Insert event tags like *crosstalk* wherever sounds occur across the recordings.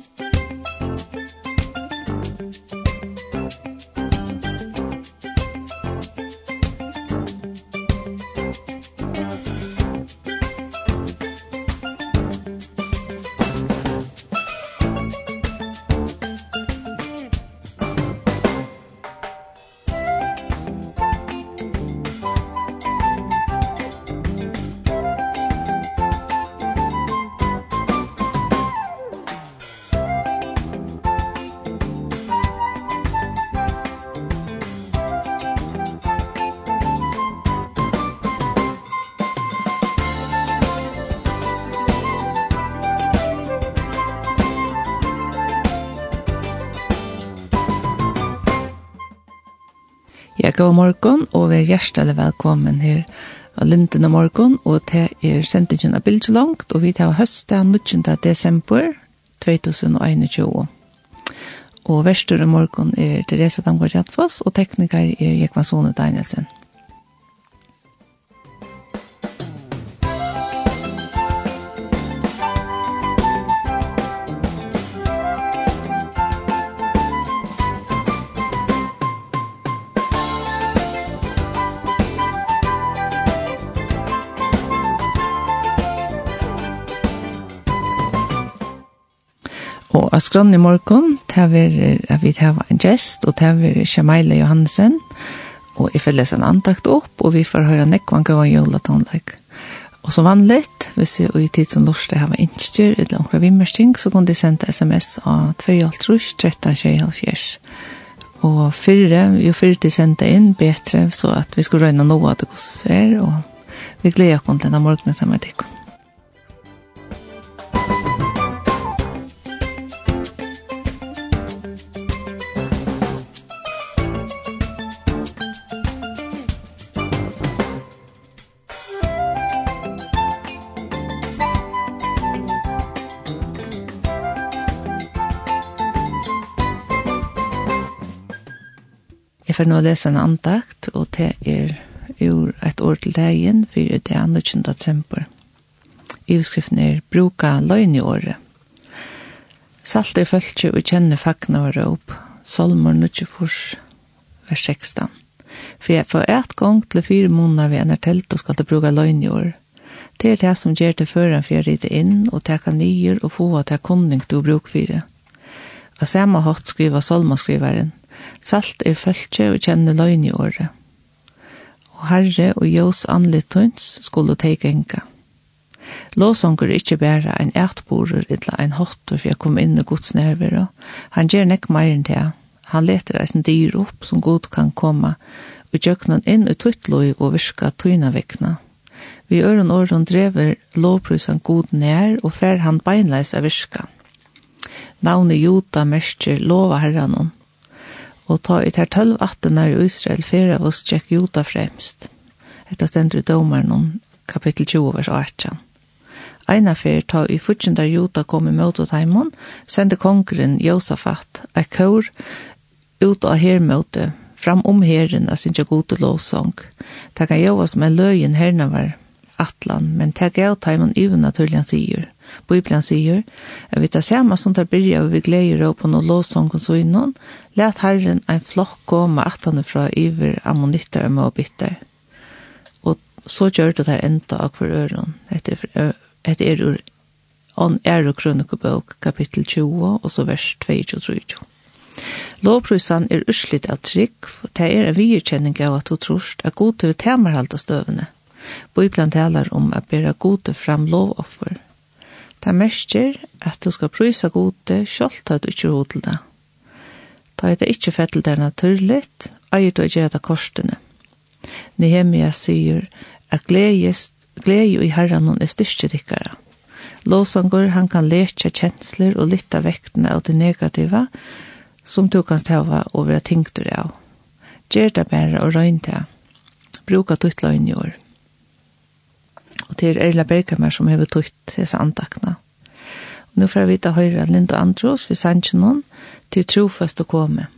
Musik God morgen, og vær hjertelig velkommen her av Linden og morgen, og til er sendingen av Bildt langt og vi tar høsten 19. desember 2021. Og verstur morgen er Teresa Damgaard Jatfoss og tekniker er Jekvansone Danielsen. av skronnen i morgen, det er vi har en gjest, og det er Kjamaila Johansen, og jeg får lese en antakt opp, og vi får høre nekvann gav en juletonleik. Og som vanlig, hvis jeg i tid som lorste har innstyr, eller omkring vimmersting, så kan de sende sms av 2.5, Og fyrre, jo fyrre de sendte inn, bedre, så at vi skulle røyne noe av det gosser, og vi gleder oss til denne morgenen sammen med dere. Jeg får nå lese en andakt, og det er ur et år til dagen, for det er 19. desember. Ivskriften er «Bruka løgn i året». Salt er følt og kjenne fagna og råp, Solmor 24, vers 16. For jeg får et gang til fire måneder ved en telt og skal til bruka løgn i år. Det er det som gjør det før han fyrir rite inn, og teka nyer og få at det kunning til å bruke fire. Og samme hatt skriver Solmor-skriveren, Salt er følge og kjenne løgn i året. Og herre og jøs anlitøns skulle teke enka. Låsonger er ikke bare en ætborer eller en hotter for jeg kom inn i Guds nerver. Han gjør nekk mer enn det. Han leter eisen dyr opp som god kan komme og gjøknan inn i tøytløy og virka tøyna vekna. Vi øren åren drever lovprysan god nær og fer han beinleis av virka. Navnet Jota merker lova herranon, og ta i ter tølv attenar i Israel fyrir av oss tjekk juta fremst. Etta stendur i domaren kapittel 20 vers 18. Eina fyrir ta i futjendar juta kom i møte taimon, sende kongren Josafat, ei kår ut av hermøte, fram om herren av sin gode lovsong. Ta kan jovas med løyen hernavar, atlan, men ta gav taimon uven naturlig sier. Bibelen sier, at vi tar samme som tar byrja og vi gleder opp på lovsong og så innan, let Herren en flokk gå med atene fra iver ammonitter og måbitter. Og så gjør det der enda av hver øren. Etter er ur on er og kronikobøk kapittel 20 og så vers 22-23. Lovprysan er uslit av trygg, og det er en virkjenning av at du trost er god til temerhalta støvene. Bibelen taler om at bera gode fram lovoffer, Det mestjer at du skal prysa gode, selv at du ikke er til det. Da er det ikke fett til det naturligt, eier du å gjøre det korsene. Nehemia sier at glede i herren er styrkedikkere. Låsangur, han kan leka kjensler og lytta vektene av det negativa, som du kan stava over at ting du av. Gjør det bare og røyne det. Bruka ditt løgnjord til Erla Bergkammer som har tøyt hese andakna. Og nå får vi vite høyre Lind og Andros, vi sender ikke noen, til trofast å komme.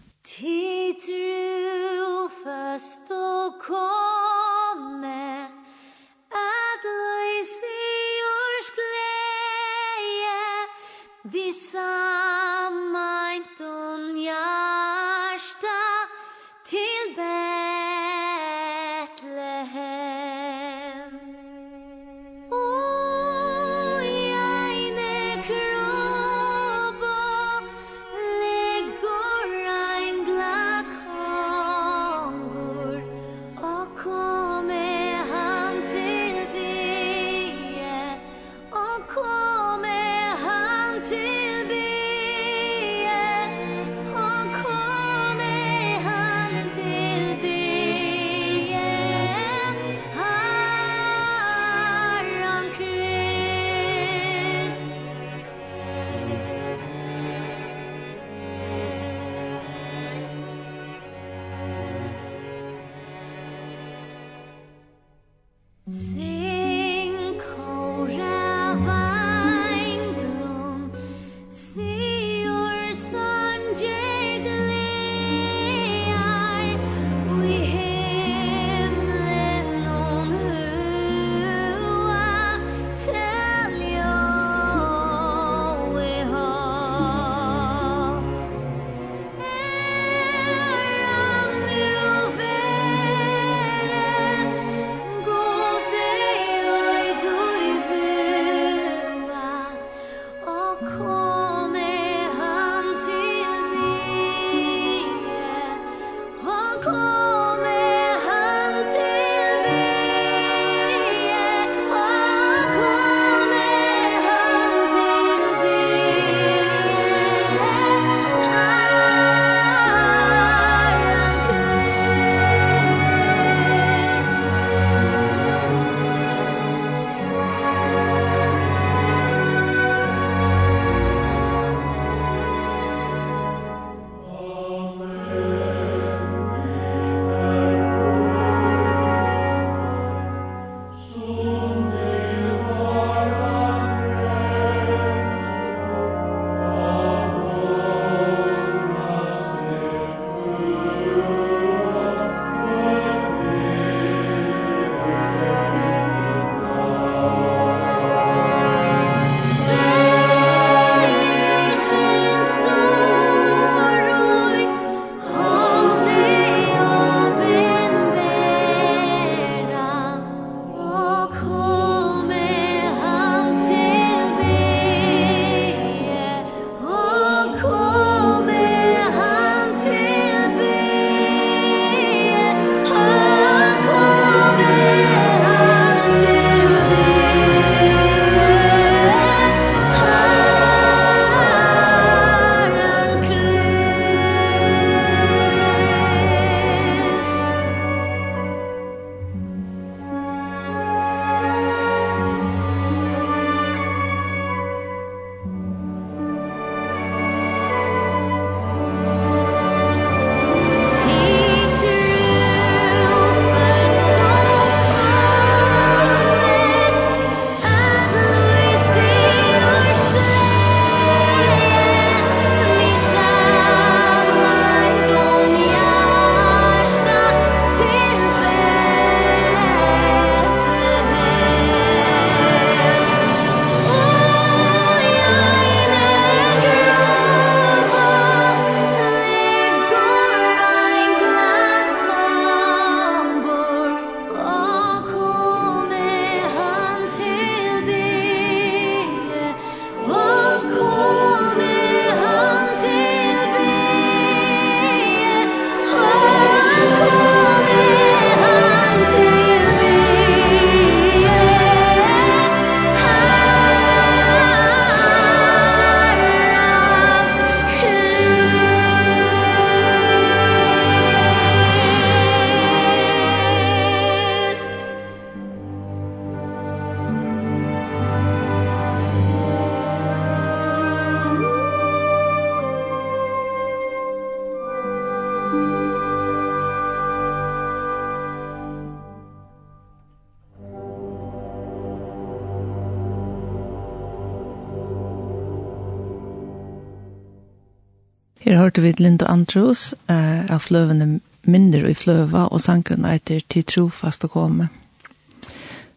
hørte vi Linda Andrews eh, av fløvene mindre i fløva, og sankren etter til trofast å komme.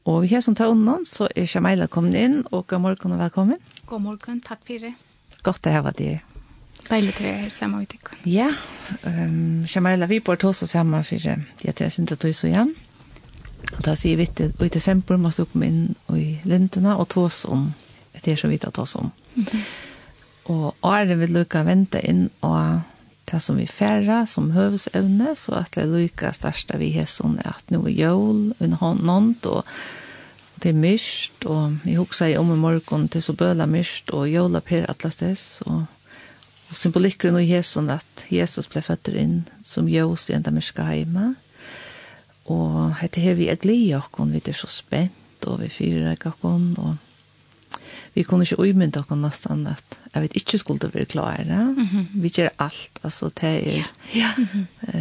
Og vi har som tar undan, så er Shamaila kommet inn, og god morgen og velkommen. God morgen, takk for det. Godt å ha vært her. Deilig til å være sammen med dere. Ja, um, Shamaila, vi bor til oss sammen for det tre sin til tog så igjen. Og da sier vi til, og i desember må du komme inn i lintene og ta oss om, det er så vidt å ta oss om. Mm -hmm. Og året vil lukka vente inn og det som vi færre som høvesevne, så at det lukka største vi har sånn at nå er jøl, under hånd, og det er myrst, og vi husker om i morgen til så bøla myrst, og jøla per atlastes, og Og symbolikker nå Jesus at Jesus ble født inn som jøs i enda myrka heima. Og hette her vi er glede okkon, vi er så spent, og vi fyrer okkon, og vi kunne ikke umynda oss nesten at jeg vet ikke skulle være klare. Mm -hmm. Vi gjør alt, altså det er... Ja. ja.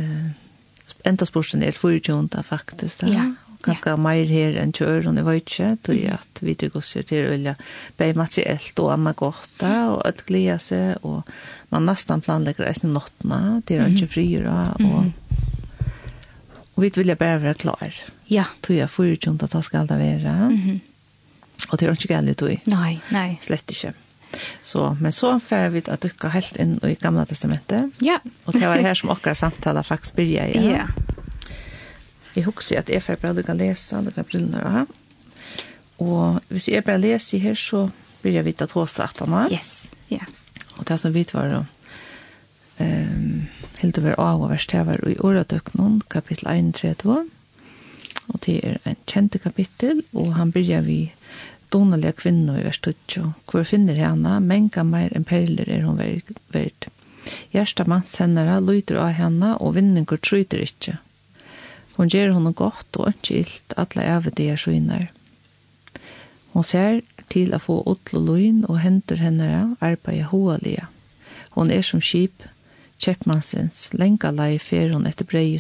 Enda spørsmål er forutjønta faktisk. Da. Ja. Ganske ja. mer her enn kjør, og jeg vet ikke, tror jeg at vi til oss til å velge bare materiellt og annet godt, da, og alt glede seg, og man nesten planlegger reisende nottene, det er ikke frier, og... Og vi vil bare være klar. Ja. Tror jeg forutjønta at det skal det være. Mm -hmm. Og det er ikke gærlig tog. Nei, nei. Slett ikke. Så, men så får vi att dyka helt inn i gamla testamentet. Ja. Og det var her som okkar samtala faktisk byrja i. Ja. Jeg husker at jeg får bare du kan lese, du kan brille her. Og hvis jeg bare leser her, så byrja vi ta tåsa at han Yes, ja. Og det som vi var då, um, helt over av og verst, det var i åretøknen, kapittel 31. Og det er en kjente kapittel, og han byrja vi donneliga kvinna i vers 20. Hvor finner henne, menga mer enn perler er hun verd. Gjersta manns lyder av henne, og vinninger tryder ikke. Hon gjør henne gott og ikke ilt, alle æve det er. Hon ser til å få åtlo løgn og henter hennara arbeid hoalia. Hon er som skip, kjeppmannsens, lenga lei fer hon etter brei i.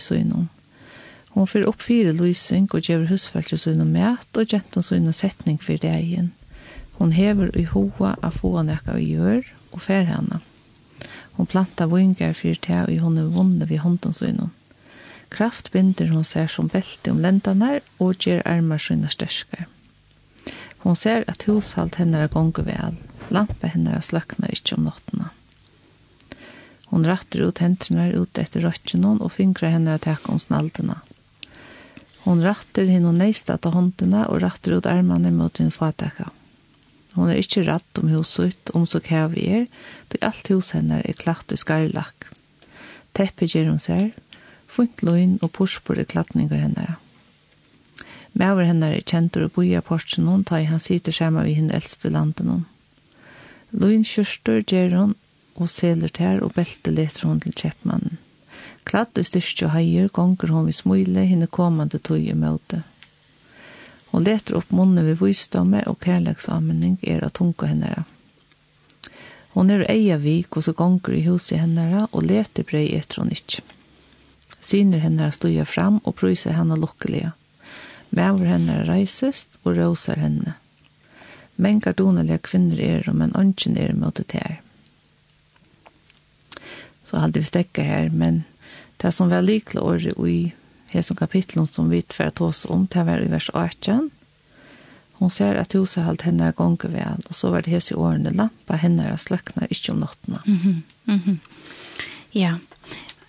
Hon fyrir opp fire lysing og gjever husfølse sin og mæt og gjenton sin og setning for degen. Hon hever i hoa av få nekka og gjør og fer henne. Hon plantar vingar fyrir te og hon er vunne ved hånden sin. Kraft binder hon ser som belte om lendene og gjer armar sine sterskar. Hon ser at hushalt henne er gongu vel. Lampa henne er sløkna ikkje om nottena. Hon rattar ut hentrene ut etter røttjennom og fingrar henne er takk om snaldena. Hon rattar hin og neista til håndene og rattar ut armene mot hin fatakka. Hon er ikkje ratt om huset, om så kæv vi er, då alt hus henne er klart i skarlakk. Teppet gjer hon ser, funt løgn og porspor i klatninger henne. Mæver henne er kjentur og boja porsen hon, ta i han sitter skjema vi henne eldste landen hon. Løgn kjørstur gjer hon, og seler tær og belte leter hon til kjeppmannen. Klatt og styrst og heier gonger hon vi smule henne komande tøy i møte. Hon leter opp munnen ved vysdomme og kærleksamenning er av tunga henne. Hon er eia vik, og så gonger i huset henne, og leter brei etter hon ikkje. Syner henne stuja fram og pryser henne lukkelige. Mæver henne reisest og rosar henne. Mengar donalega kvinner er, men ønsken er møte til her. Så hadde vi stekka her, men Det som var likle året i hesen kapitlen som vi tvært oss om, det var i vers 18. Hon ser at huset holdt henne gonger vel, og så var det hese årene lampa henne er sløkner ikke om nottene. Mm -hmm. Mm -hmm. Yeah.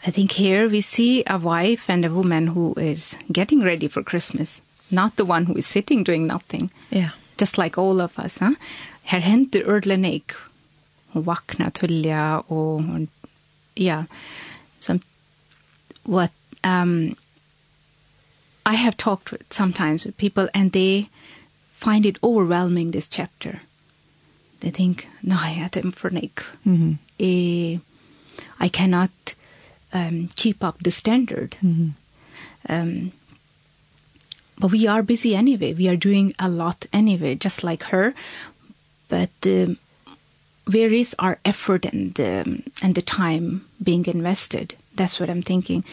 I think here we see a wife and a woman who is getting ready for Christmas, not the one who is sitting doing nothing. Yeah. Just like all of us, huh? Her henter ødlen eik. Hun vakna tullja og ja, som what um I have talked with, sometimes with people and they find it overwhelming this chapter. They think, no, I had him for Nick. Mm eh I cannot um, keep up the standard. Mm um, but we are busy anyway. We are doing a lot anyway, just like her. But um, where is our effort and, um, and the time being invested? that's what I'm thinking.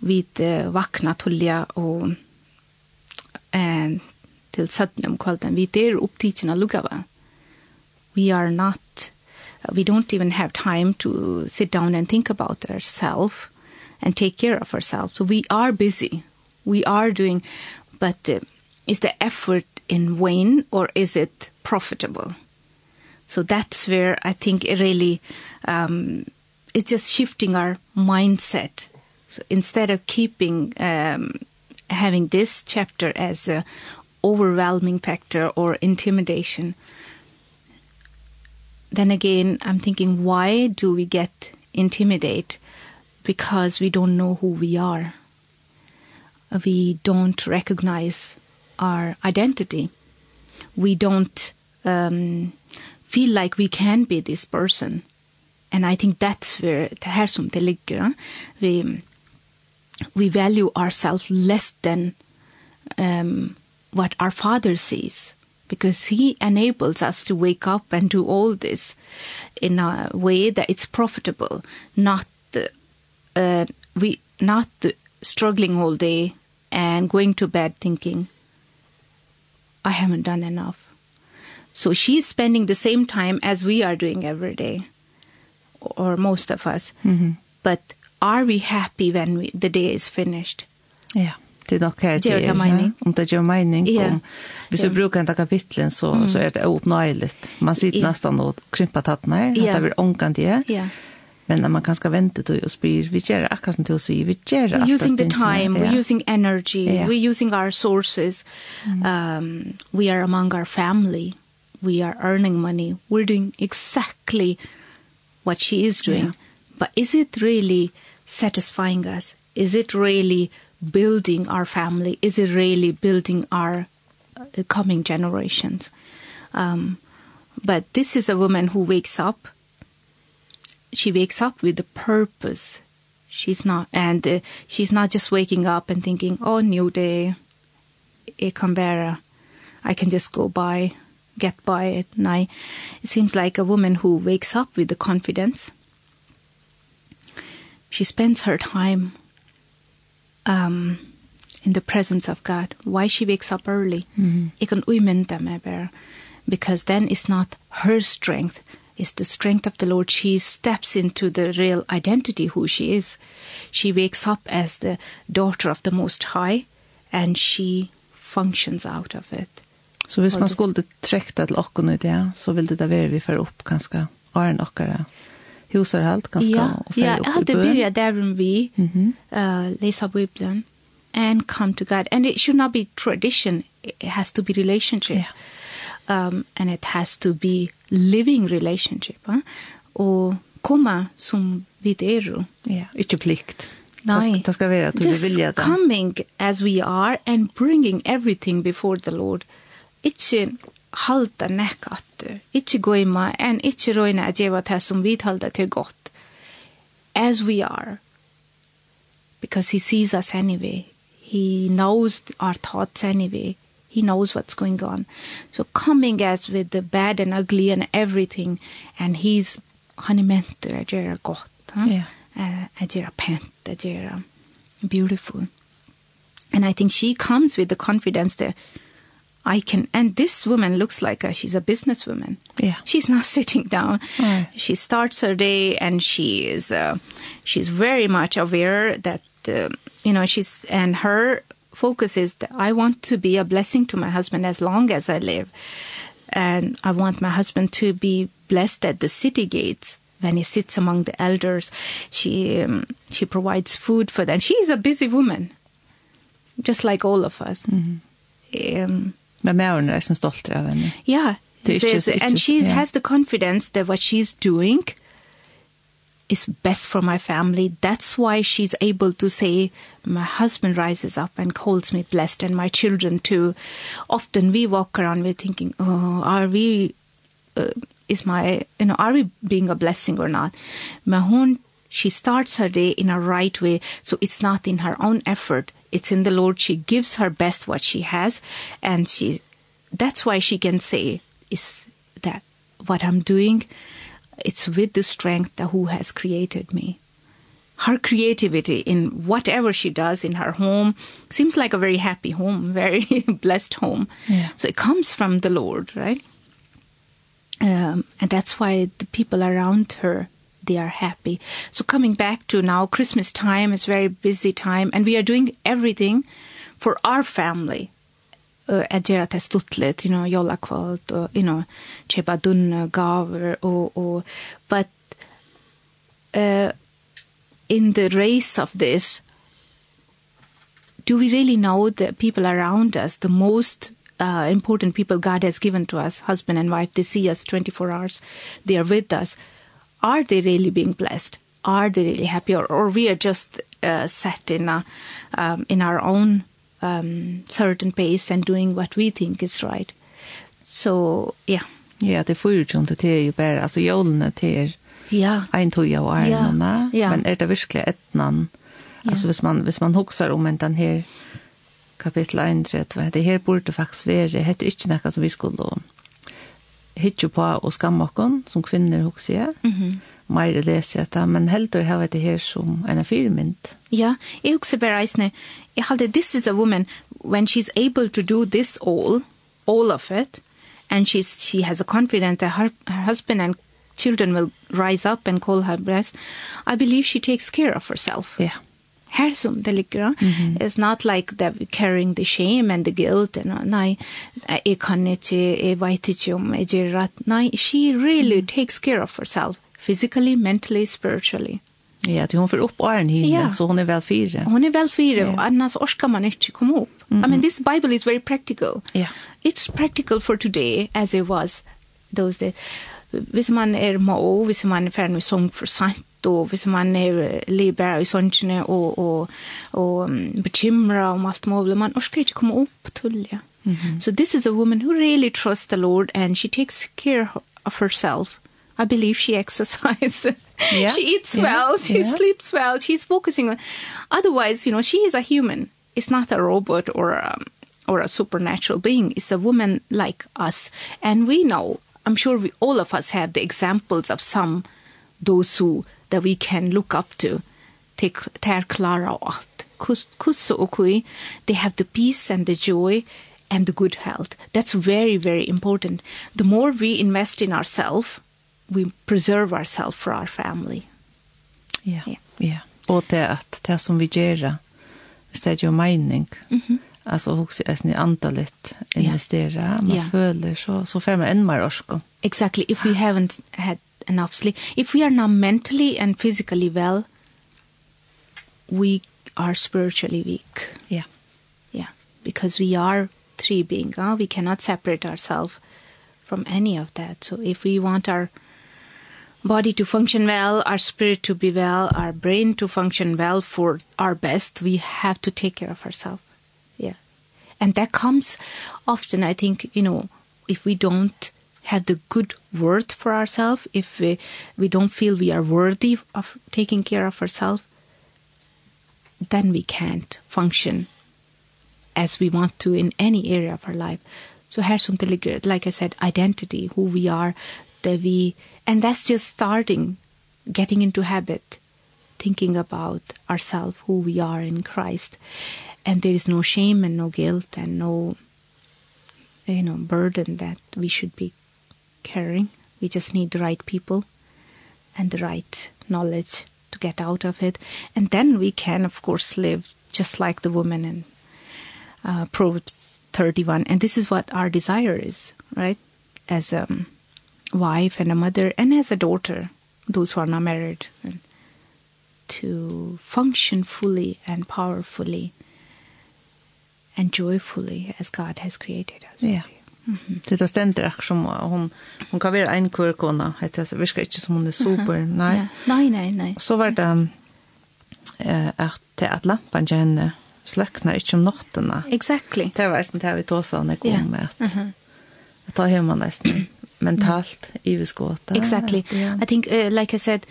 Vid uh, vakna tullja og eh, til søtten om kvölden. Vi er opptidsen av lukava we are not we don't even have time to sit down and think about ourselves and take care of ourselves. So we are busy. We are doing but uh, is the effort in vain or is it profitable? So that's where i think it really um it's just shifting our mindset. So instead of keeping um, having this chapter as a overwhelming factor or intimidation, then again, I'm thinking, why do we get intimidate? Because we don't know who we are. We don't recognize our identity. We don't um, feel like we can be this person and I think that's where det här som det ligger. Vi, we value ourselves less than um, what our father sees. Because he enables us to wake up and do all this in a way that it's profitable. Not uh, we not struggling all day and going to bed thinking I haven't done enough. So she's spending the same time as we are doing every day or most of us. Mm -hmm. But are we happy when we, the day is finished? Ja. Yeah det är nog här det är om det jo mening Ja. om vi så brukar inte kapitlen så mm. så är det oöppnligt man sitter nesten nästan krymper tattene her. Ja. att det blir ångan det yeah. men när man kan ska vänta då och spyr vi gör akkurat som du säger vi gör we're using the time yeah. we're using energy yeah. we're using our sources mm. um we are among our family we are earning money we're doing exactly what she is doing. Yeah. But is it really satisfying us? Is it really building our family? Is it really building our uh, coming generations? Um, but this is a woman who wakes up. She wakes up with a purpose. She's not and uh, she's not just waking up and thinking, "Oh, new day. It can I can just go by get by it. And I, it seems like a woman who wakes up with the confidence. She spends her time um, in the presence of God. Why she wakes up early. Jeg kan uimenta meg bare. Because then it's not her strength. It's the strength of the Lord. She steps into the real identity who she is. She wakes up as the daughter of the Most High and she functions out of it. Så hvis man skulle trekta til okken i det, så ville det være vi får opp ganske åren okkara husarhalt ganske ja, og fer ja, opp i bøn. Ja, jeg hadde byrja der vi mm -hmm. uh, lesa Bibelen and come to God. And it should not be tradition, it has to be relationship. Yeah. Um, and it has to be living relationship. Huh? Og komma som vi er. Ja, ikke plikt. Nei, Det ska være at du vill det. Just coming as we are and bringing everything before the Lord ikke halda nekk ikke gå ima en ikke røyna at gjeva det som vi halda til godt as we are. Because he sees us anyway. He knows our thoughts anyway. He knows what's going on. So coming as with the bad and ugly and everything and he's han mentor at gjera godt huh? yeah. uh, at pent at gjera beautiful. And i think she comes with the confidence that I can and this woman looks like a, she's a businesswoman. Yeah. She's not *laughs* sitting down. Mm. She starts her day and she is uh, she's very much aware that uh, you know she's and her focus is that I want to be a blessing to my husband as long as I live. And I want my husband to be blessed at the city gates when he sits among the elders. She um, she provides food for them. She is a busy woman. Just like all of us. Mm -hmm. Um Men Maren er sånn stolt av henne. Ja, det er ikke, and she yeah. has the confidence that what she's doing is best for my family. That's why she's able to say, my husband rises up and calls me blessed and my children too. Often we walk around, we're thinking, oh, are we, uh, is my, you know, are we being a blessing or not? Mahon, she starts her day in a right way, so it's not in her own effort it's in the Lord. She gives her best what she has. And she, that's why she can say, is that what I'm doing? It's with the strength that who has created me. Her creativity in whatever she does in her home seems like a very happy home, *laughs* very blessed home. Yeah. So it comes from the Lord, right? Um, and that's why the people around her they are happy. So coming back to now, Christmas time is very busy time, and we are doing everything for our family. Uh, at göra det stuttligt, you know, jolla kvalt og, you know, köpa dunne gaver og, og, but uh, in the race of this, do we really know the people around us, the most uh, important people God has given to us, husband and wife, they see us 24 hours, they are with us are they really being blessed? Are they really happy? Or, or we are just uh, set in, a, um, in our own um, certain pace and doing what we think is right. So, yeah. Ja, det får ju inte till ju bara, alltså jolen till. Ja. En toja och armarna. Ja. Men är det verkligen ettnan? Ja. Alltså, hvis man, hvis man hoxar om en den här kapitel 1, det här borde faktiskt vara, det heter inte något som vi skulle hitje på og skamme oss som kvinner hos jeg. Mm -hmm. Meire leser jeg det, men heldur har jeg det her som en firmynd. Ja, jeg husker bare eisne, jeg halte, this is a woman, when she's able to do this all, all of it, and she's, she has a confidence that her, her husband and children will rise up and call her blessed, I believe she takes care of herself. Yeah her som det ligger. Mm -hmm. It's not like that we're carrying the shame and the guilt. And, uh, nei, jeg kan ikke, jeg vet ikke om jeg gjør rett. Nei, she really mm takes care of herself. Physically, mentally, spiritually. Ja, att hon får upp åren hit, ja. så hon är väl fyra. Hon är väl fyra, ja. och annars orkar man inte komma upp. Mm -hmm. I mean, this Bible is very practical. Ja. It's practical for today, as it was those days. Hvis man er må, hvis man er ferdig med sång for sant, då hvis man är liber i sånne och och och bekymra om allt möjligt man orkar inte komma upp till ja. Mm -hmm. So this is a woman who really trusts the Lord and she takes care of herself. I believe she exercises. yeah. *laughs* she eats yeah. well, she yeah. sleeps well, she's focusing on otherwise, you know, she is a human. It's not a robot or a, or a supernatural being. It's a woman like us. And we know, I'm sure we all of us have the examples of some those who that we can look up to. They are clara out kus kus okui, they have the peace and the joy and the good health. That's very, very important. The more we invest in ourselves, we preserve ourselves for our family. Ja, yeah. ja. Yeah. Og det at det som vi gjør, hvis det er jo mening, mm -hmm. alltså också är ni antalet investera man yeah. føler så så får man en mer orsko. Exactly if we haven't had and if we are not mentally and physically well we are spiritually weak. Yeah. Yeah. Because we are three being huh? we cannot separate ourselves from any of that. So if we want our body to function well our spirit to be well our brain to function well for our best we have to take care of ourselves. Yeah. And that comes often i think you know if we don't have the good word for ourselves, if we, we don't feel we are worthy of taking care of ourselves, then we can't function as we want to in any area of our life. So här som det ligger, like I said, identity, who we are, that we, and that's just starting, getting into habit, thinking about ourselves, who we are in Christ. And there is no shame and no guilt and no, you know, burden that we should be caring. We just need the right people and the right knowledge to get out of it. And then we can, of course, live just like the woman in uh, Proverbs 31. And this is what our desire is, right? As a um, wife and a mother and as a daughter, those who are not married, and to function fully and powerfully and joyfully as God has created us. Yeah. Det er ständigt akkur som hun, hun kan være en kurkona. Det virker ikke som hun er super. nei. ja. Nei, nei, nei. Så var det eh, at, at lampan till henne slöknar inte om nottene. Exactly. Det var nesten det vi tog sånn när jag kom med at, mm da har man nesten mentalt i vi skåta. Exactly. Ja. I think, uh, like I said,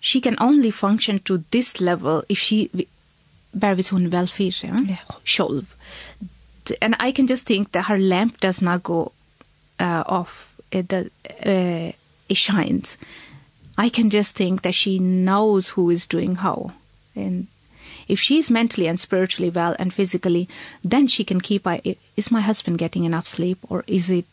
she can only function to this level if she bare hvis hun er fyra, ja? Yeah. själv and I can just think that her lamp does not go uh, off. It, does, uh, it shines. I can just think that she knows who is doing how. And if she's mentally and spiritually well and physically, then she can keep eye. Is my husband getting enough sleep or is it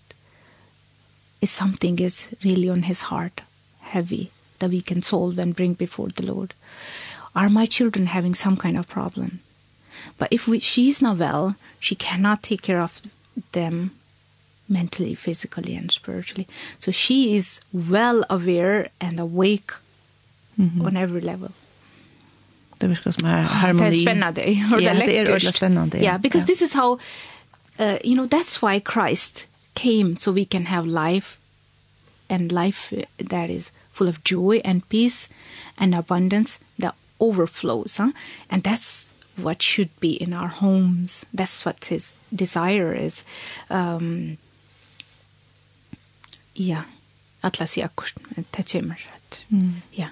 is something is really on his heart heavy that we can solve and bring before the Lord? Are my children having some kind of problem? But if we, she's not well, she cannot take care of them mentally, physically and spiritually. So she is well aware and awake mm -hmm. on every level. Det virkar som här harmoni. Det er spennende. *laughs* Ja, det er ordentligt spännande. Ja, yeah, because yeah. this is how, uh, you know, that's why Christ came so we can have life and life that is full of joy and peace and abundance that overflows. Huh? And that's what should be in our homes. That's what his desire is. Um ja alla sig akkurat det kommer rätt ja.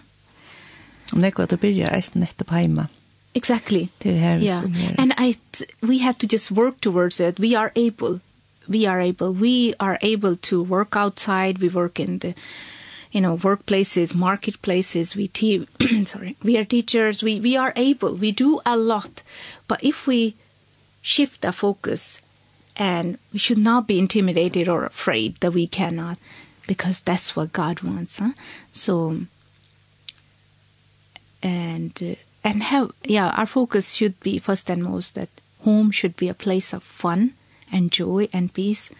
Och det går att börja nästan efter på heima exactly. Det här yeah. and i we have to just work towards it. We are able. We are able. We are able to work outside. We work in the you know workplaces marketplaces we te *clears throat* sorry we are teachers we we are able we do a lot but if we shift our focus and we should not be intimidated or afraid that we cannot because that's what God wants huh? so and uh, and have yeah our focus should be first and most that home should be a place of fun and joy and peace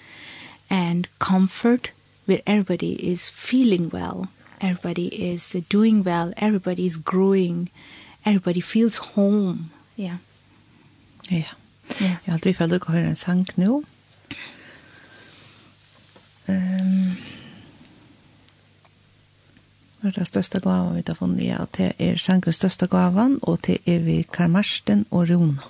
and comfort where everybody is feeling well, everybody is doing well, everybody is growing, everybody feels home. Yeah. Ja. Ja. Jeg har aldri fått lukket å høre en sang nå. Um, Det er største gavan vi har funnet, ja, det er sangens største gavan, og det er vi Karl Marsten og Rona.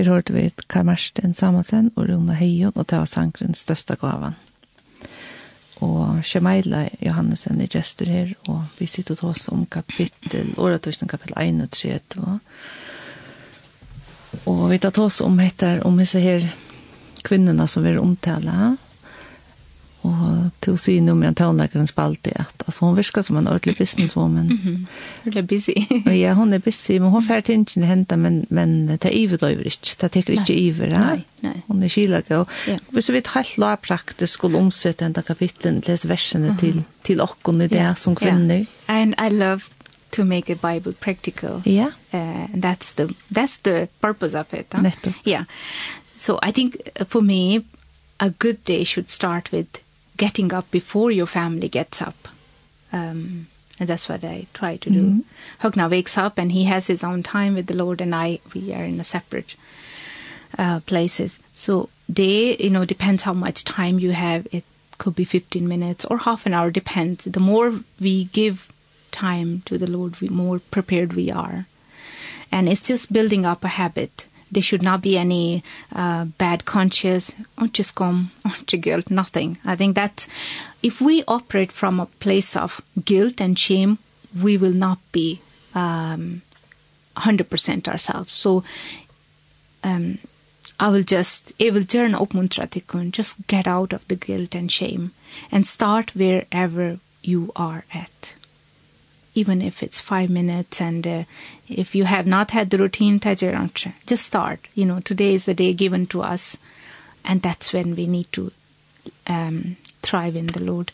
Her hørte vi Karl Marsten Samuelsen og Runa Heion, og det var sangrens største gavan. Og Shemaila Johannesen er gester her, og vi sitter til oss om kapittel, åretørsene kapittel 1 og 3, og Og vi tar oss om heter om disse her kvinnorna som vi omtaler. Og till si noe med en tøvnleggeren spalte at altså, hun virker som en ordentlig businesswoman. Mhm. Mm busy. ja, hon er busy, men hon färt inte hända men men det er ju driver ikke. Det tycker ikke iver, nei. nei. Hon er skilag och ja. vi så helt la praktiskt skulle omsette enda kapitlen lese versene mm -hmm. till till det yeah. som kvinner. Yeah. And I love to make a bible practical. Yeah. Uh, that's the that's the purpose of it. Huh? Netto. Yeah. So I think for me a good day should start with getting up before your family gets up. Um, and that's what I try to do. Mm -hmm. Hogna wakes up and he has his own time with the Lord and I, we are in a separate uh, places. So day, you know, depends how much time you have. It could be 15 minutes or half an hour, depends. The more we give time to the Lord, the more prepared we are. And it's just building up a habit there should not be any uh, bad conscience or just come or guilt nothing. I think that if we operate from a place of guilt and shame we will not be um 100% ourselves. So um i will just it will turn upmuntra tikun just get out of the guilt and shame and start wherever you are at even if it's five minutes and uh, if you have not had the routine just start you know today is the day given to us and that's when we need to um thrive in the lord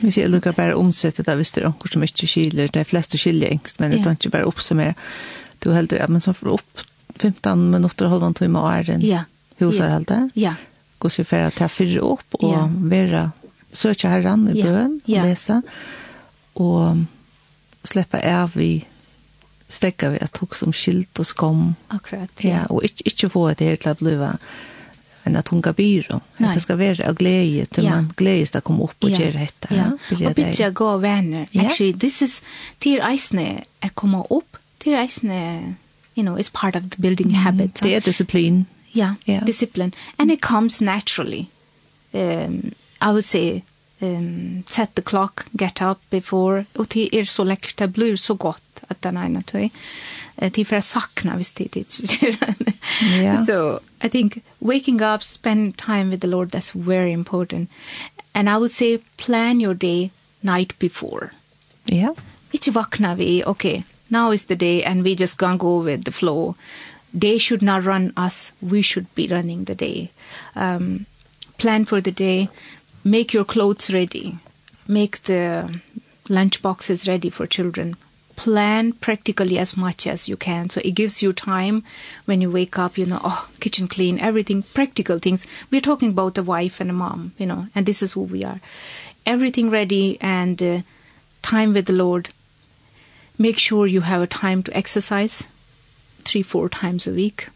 Vi ser lukka bare omsettet da hvis det er noen som ikke skiljer, de fleste skiljer engst, men det er ikke bare oppsummere. Du heldur, ja, men så får opp 15 minutter og halvann time og er en ja. huser heldur. Ja. Gå så for at jeg fyrer opp og ja. være, søke herren i bøen, ja. lese, og släppa av vi stekka vi at hugsa som skilt og skom. Akkurat. Ja, ja og ikke, ikke få det her til å bli en at hun byrå. Det skal være av glede til ja. man gledes til å komme opp og ja. gjøre dette. Ja, ja. og bytja gå venner. Ja. Actually, this is til reisende å komma opp, til reisende, you know, it's part of the building habit. Det er disiplin. Ja, yeah, yeah. discipline. And it comes naturally. Um, I would say um, set the clock, get up before, og det er så lekkert, det blir så gott att den ene tøy. Det är for att sakna visst det är So I think waking up, spend time with the Lord, that's very important. And I would say plan your day night before. Yeah. Ikke vakna vi, okay, now is the day and we just gonna go with the flow. They should not run us, we should be running the day. Um, plan for the day make your clothes ready. Make the lunch boxes ready for children. Plan practically as much as you can. So it gives you time when you wake up, you know, oh, kitchen clean, everything, practical things. We're talking about a wife and a mom, you know, and this is who we are. Everything ready and uh, time with the Lord. Make sure you have a time to exercise three, four times a week.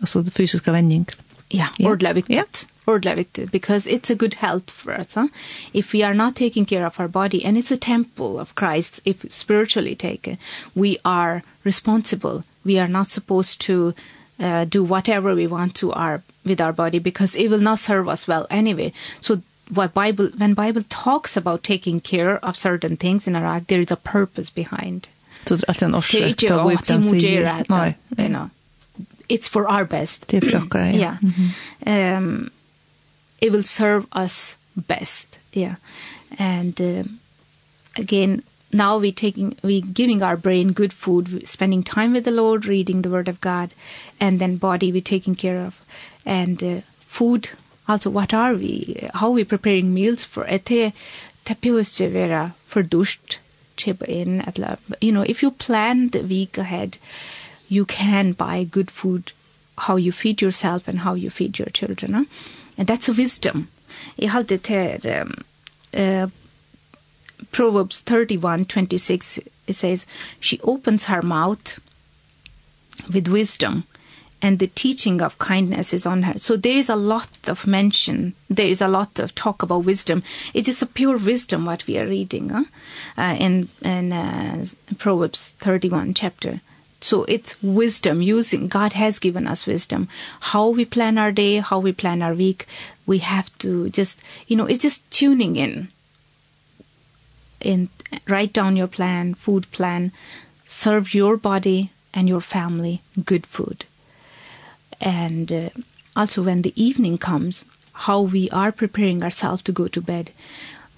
also det physical vending yeah, yeah. or viktigt. Yeah ordentligt viktigt because it's a good health for us. Huh? If we are not taking care of our body and it's a temple of Christ if spiritually taken, we are responsible. We are not supposed to uh, do whatever we want to our with our body because it will not serve us well anyway. So what Bible when Bible talks about taking care of certain things in our life there is a purpose behind. Så det är alltid en orsak till vad you know. It's for our best. Det är för oss. Ja it will serve us best yeah and uh, again now we taking we giving our brain good food spending time with the lord reading the word of god and then body we taking care of and uh, food also what are we how we preparing meals for ete tapios vera for dusht chip in at la you know if you plan the week ahead you can buy good food how you feed yourself and how you feed your children huh? And that's a wisdom. I halte det her, um, uh, Proverbs 31, 26, it says, She opens her mouth with wisdom, and the teaching of kindness is on her. So there is a lot of mention, there is a lot of talk about wisdom. It is a pure wisdom what we are reading huh? uh, in, in uh, Proverbs 31 chapter. So it's wisdom using God has given us wisdom. How we plan our day, how we plan our week, we have to just, you know, it's just tuning in. And write down your plan, food plan, serve your body and your family good food. And uh, also when the evening comes, how we are preparing ourselves to go to bed.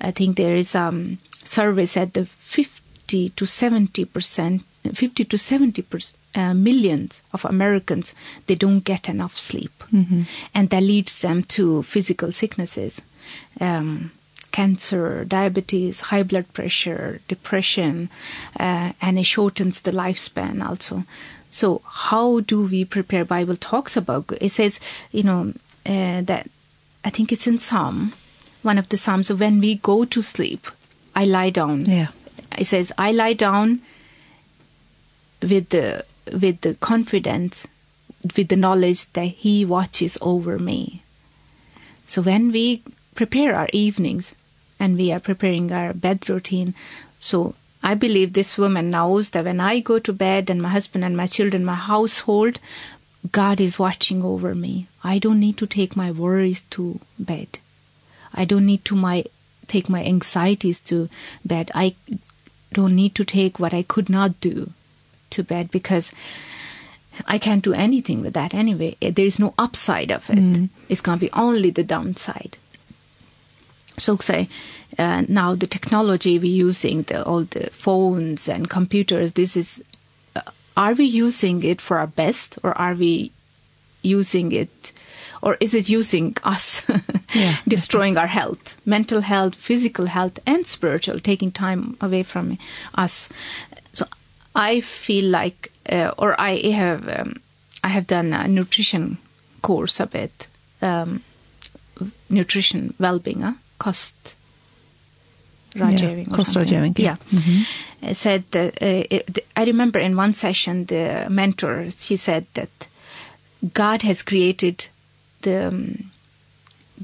I think there is um service at the 50 to 70% 50 to 70 uh, millions of Americans, they don't get enough sleep. Mm -hmm. And that leads them to physical sicknesses, um, cancer, diabetes, high blood pressure, depression, uh, and it shortens the lifespan also. So how do we prepare Bible talks about? It says, you know, uh, that I think it's in Psalm, one of the Psalms, when we go to sleep, I lie down. Yeah. It says, I lie down with the with the confidence with the knowledge that he watches over me. So when we prepare our evenings and we are preparing our bed routine so i believe this woman knows that when i go to bed and my husband and my children my household god is watching over me. I don't need to take my worries to bed. I don't need to my take my anxieties to bed. I don't need to take what i could not do to bed because I can't do anything with that anyway. There is no upside of it. Mm. It's going to be only the downside. So say uh, now the technology we're using, the, all the phones and computers, this is, uh, are we using it for our best or are we using it or is it using us *laughs* yeah, destroying our health mental health physical health and spiritual taking time away from us I feel like uh, or I have um, I have done a nutrition course a bit um nutrition well-being uh, cost Rajaving. Yeah, cost Rajaving. Yeah. yeah. Mm -hmm. I said that, uh, it, I remember in one session the mentor she said that God has created the um,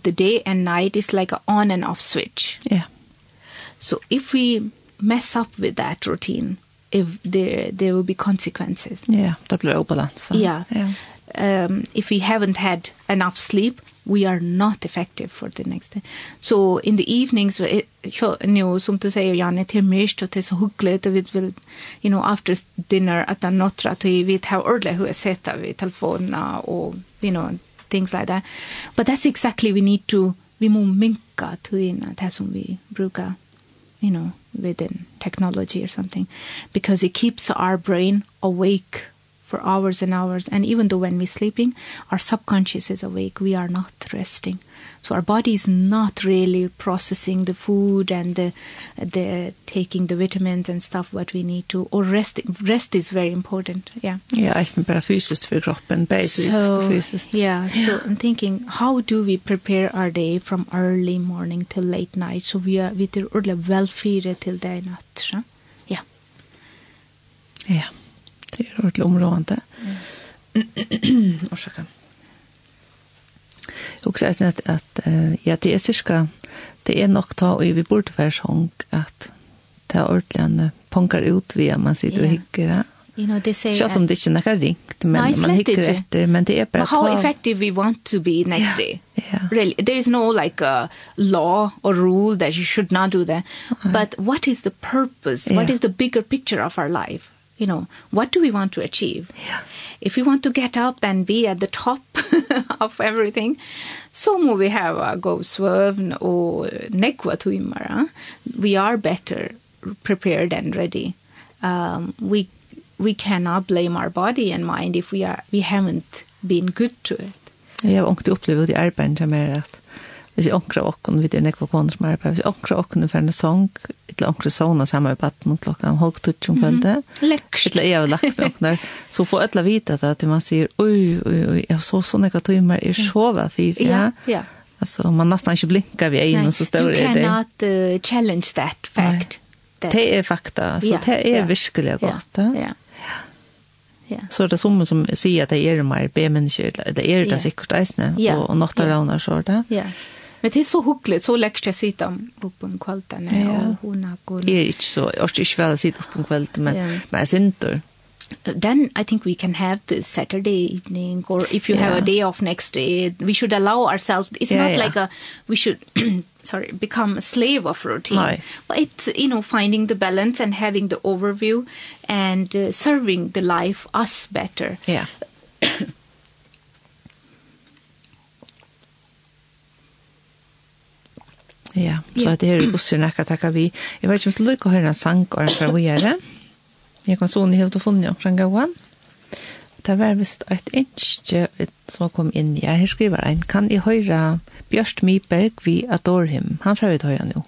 the day and night is like an on and off switch. Yeah. So if we mess up with that routine, if there there will be consequences. Yeah, that blir obalans. Yeah. yeah. Um if we haven't had enough sleep, we are not effective for the next day. So in the evenings så nu som du säger Janne till mest och till så hugglet och vi vill you know after dinner at den några att vi vet hur ordla hur jag sätter vi telefonerna och you know things like that. But that's exactly we need to vi må minka till in det som vi brukar you know, within technology or something, because it keeps our brain awake for hours and hours. And even though when we're sleeping, our subconscious is awake. We are not resting. So our body is not really processing the food and the the taking the vitamins and stuff what we need to or rest rest is very important. Yeah. Yeah, it's not bara fysiskt för kroppen, basic so, fysiskt. Yeah, so yeah. I'm thinking how do we prepare our day from early morning till late night so we are with ordla well fire till day natt. Ja. Ja. Det är ordentligt område. Mm. *clears throat* Orsaka också är att uh, ja det är cirka det är nog ta och vi borde försång att ta ordlande punkar ut via man sitter och hickar. You know, they say... Kjøtt om det ikke er ringt, men no, man hikker etter, men det er bare... How effective we want to be next yeah. day. Yeah. Really, there is no like a law or rule that you should not do that. Okay. But what is the purpose? Yeah. What is the bigger picture of our life? you know what do we want to achieve? Yeah. if we want to get up and be at the top *laughs* of everything so mo we have a go swerve or nekwa tuimara. We are better prepared and ready. Um we we cannot blame our body and mind if we are we haven't been good to it. Jeg har också opplevd i arbetet med at hvis jeg ånkra åkken, vi er nekva koner som arbeid, hvis jeg ångrer åkken for en sång, eller ångrer såna samme i baden om halv han om tutsi om kvelde, eller jeg har lagt med der, så får alle vite at man sier, oi, oi, oi, jeg så sånne ekka timer, jeg sova fyra, ja, ja. ja. Altså, man nesten ikke blinkar vid en och så står det det. You cannot uh, challenge that fact. That... Det er fakta, så ja, det er ja, verkligen gott. Ja, ja. Ja. Så det som som säger att det är mer B-människor, det är det säkert eisne, och något av de där så där. Ja. Men det är så huggligt, så läggs jag sitta upp om kvällen. Ja. Och hon går... Det är inte så, jag ska inte väl sitta upp om kvällen, men, yeah. men jag synter. Then I think we can have this Saturday evening or if you yeah. have a day off next day, we should allow ourselves, it's yeah, not yeah. like a, we should... *clears throat* sorry become a slave of routine no. but it's you know finding the balance and having the overview and uh, serving the life us better yeah *clears throat* Ja, så det er bussen jeg kan takke vi. Jeg vet ikke om jeg skal høre en sang og en fra vi gjør det. Jeg kan sånn i høyde og funnet om omkring gåan. Det var vist et innskje som kom inn. Ja, her skriver en. Kan jeg høre Bjørst Myberg vi adore him? Han fra vi høre nå.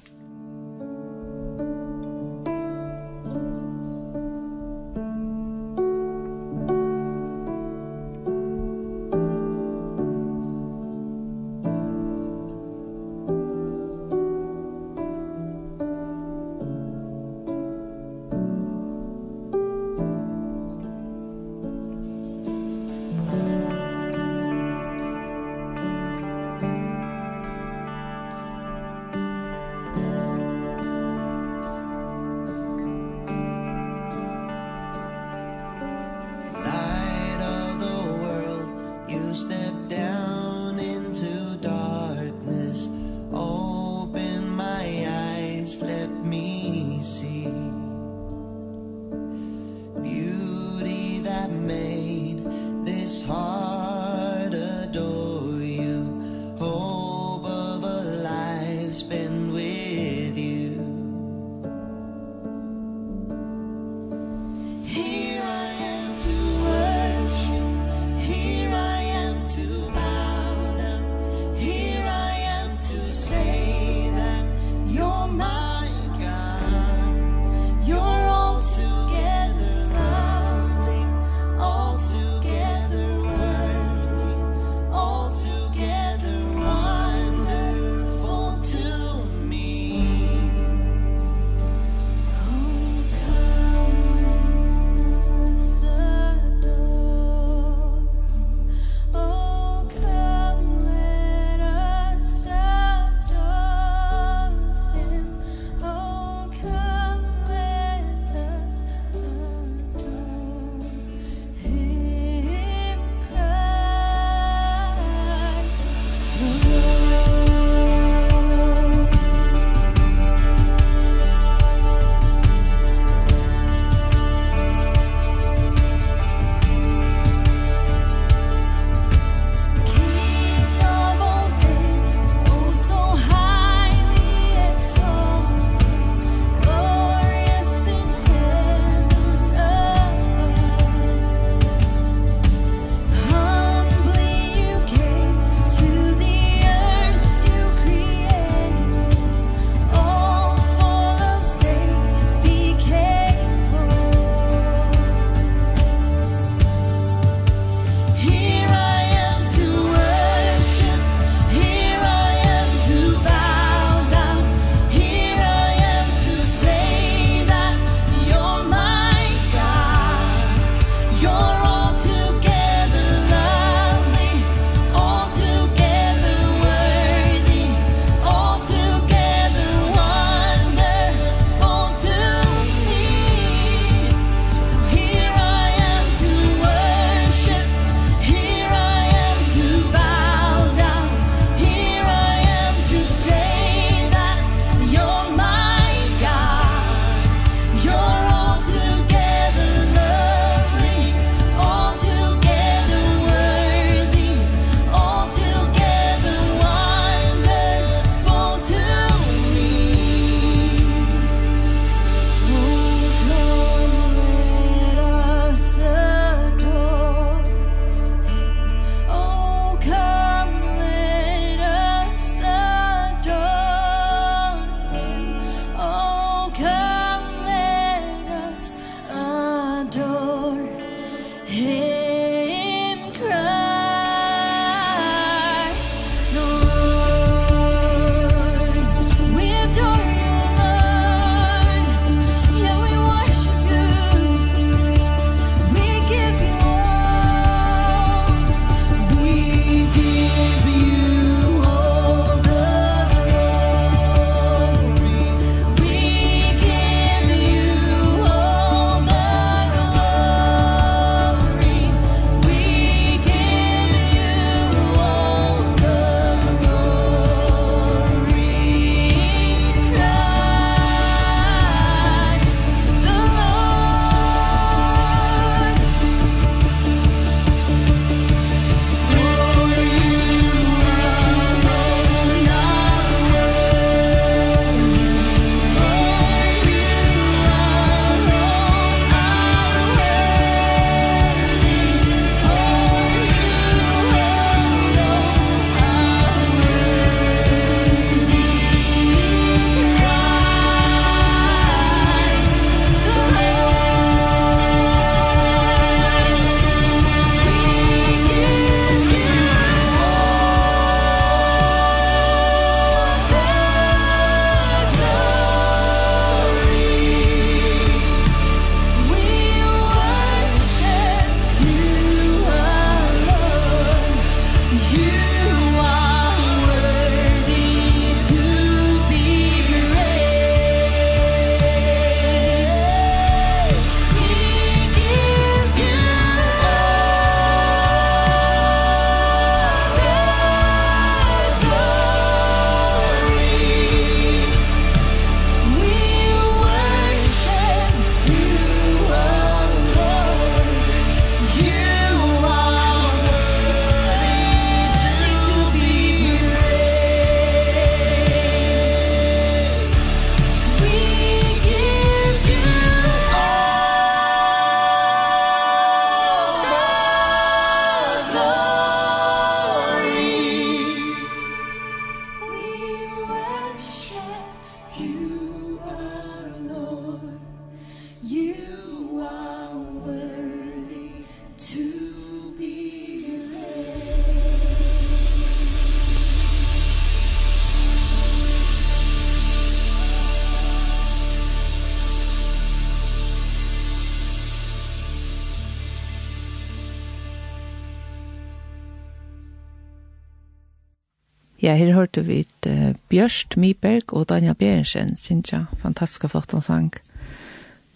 hørte vi et uh, Bjørst Myberg og Daniel Bjørnsen, synes jeg. Fantastisk flott han sang.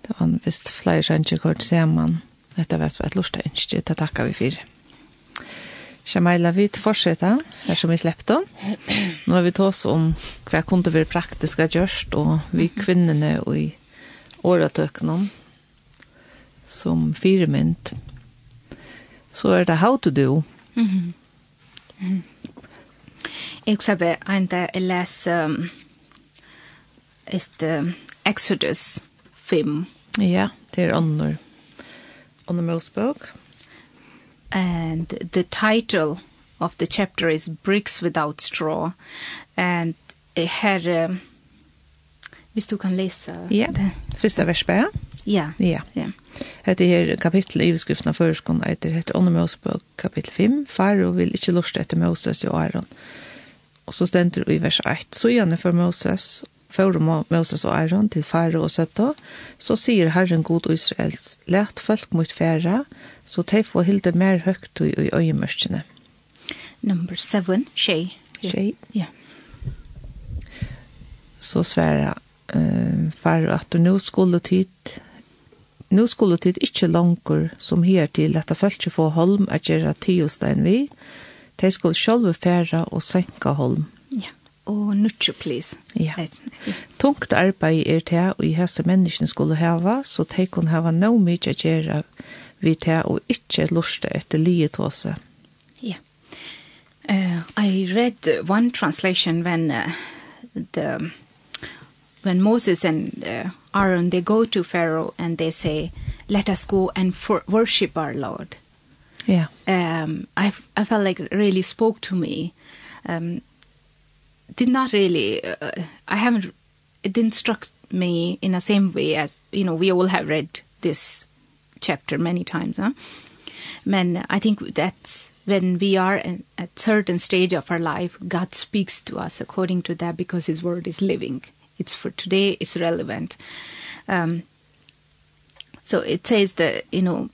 Det var vist flere sanger kort sammen. Dette var et lort ønske, det takker vi for. Shamaila, vi fortsetter her som vi slepte. Nå har vi tås oss om hva kunne vi praktiska gjørst, og vi kvinnene og i åretøkene som firemynd. Så er det how to do. Mm -hmm. Mm -hmm. Jeg husker bare en dag jeg leser um, este, Exodus 5. Ja, det er Annor. andre Mosebok. And the title of the chapter is Bricks Without Straw. And her, um, hvis du kan lese... Ja, det. første versbæret. Ja. Ja. Ja. Det her kapittel i beskriften av førskolen heter heter Ånne Mosebok kapittel 5. Faro vil ikke luste etter Moses og Aaron. Ja Og så stender i vers 1, så gjerne for Moses, for Moses og Aaron til fære og søtta, så sier Herren god og Israels, let folk mot fære, så de får hilde mer høgt og i øyemørkene. Number 7, tjej. Tjej. Ja. Så sværa uh, fære at du nå skulle tid, nu skulle tid ikkje langer som her til at folk få holm at gjøre tiostein vi, de skulle sjølve fære og senke holm. Ja, og nutje, please. Ja. Tungt arbeid er det, og i hese menneskene skulle hava, så de kunne hava no mye å gjøre vi det, og ikke luste etter livet hos seg. Ja. Uh, I read one translation when uh, the when Moses and uh, Aaron they go to Pharaoh and they say let us go and for worship our Lord. Yeah. Um, I, I felt like really spoke to me. Um, did not really, uh, I haven't, it didn't struck me in the same way as, you know, we all have read this chapter many times. Huh? Men, I think that's when we are in a certain stage of our life, God speaks to us according to that because his word is living. It's for today, it's relevant. Um, so it says that, you know,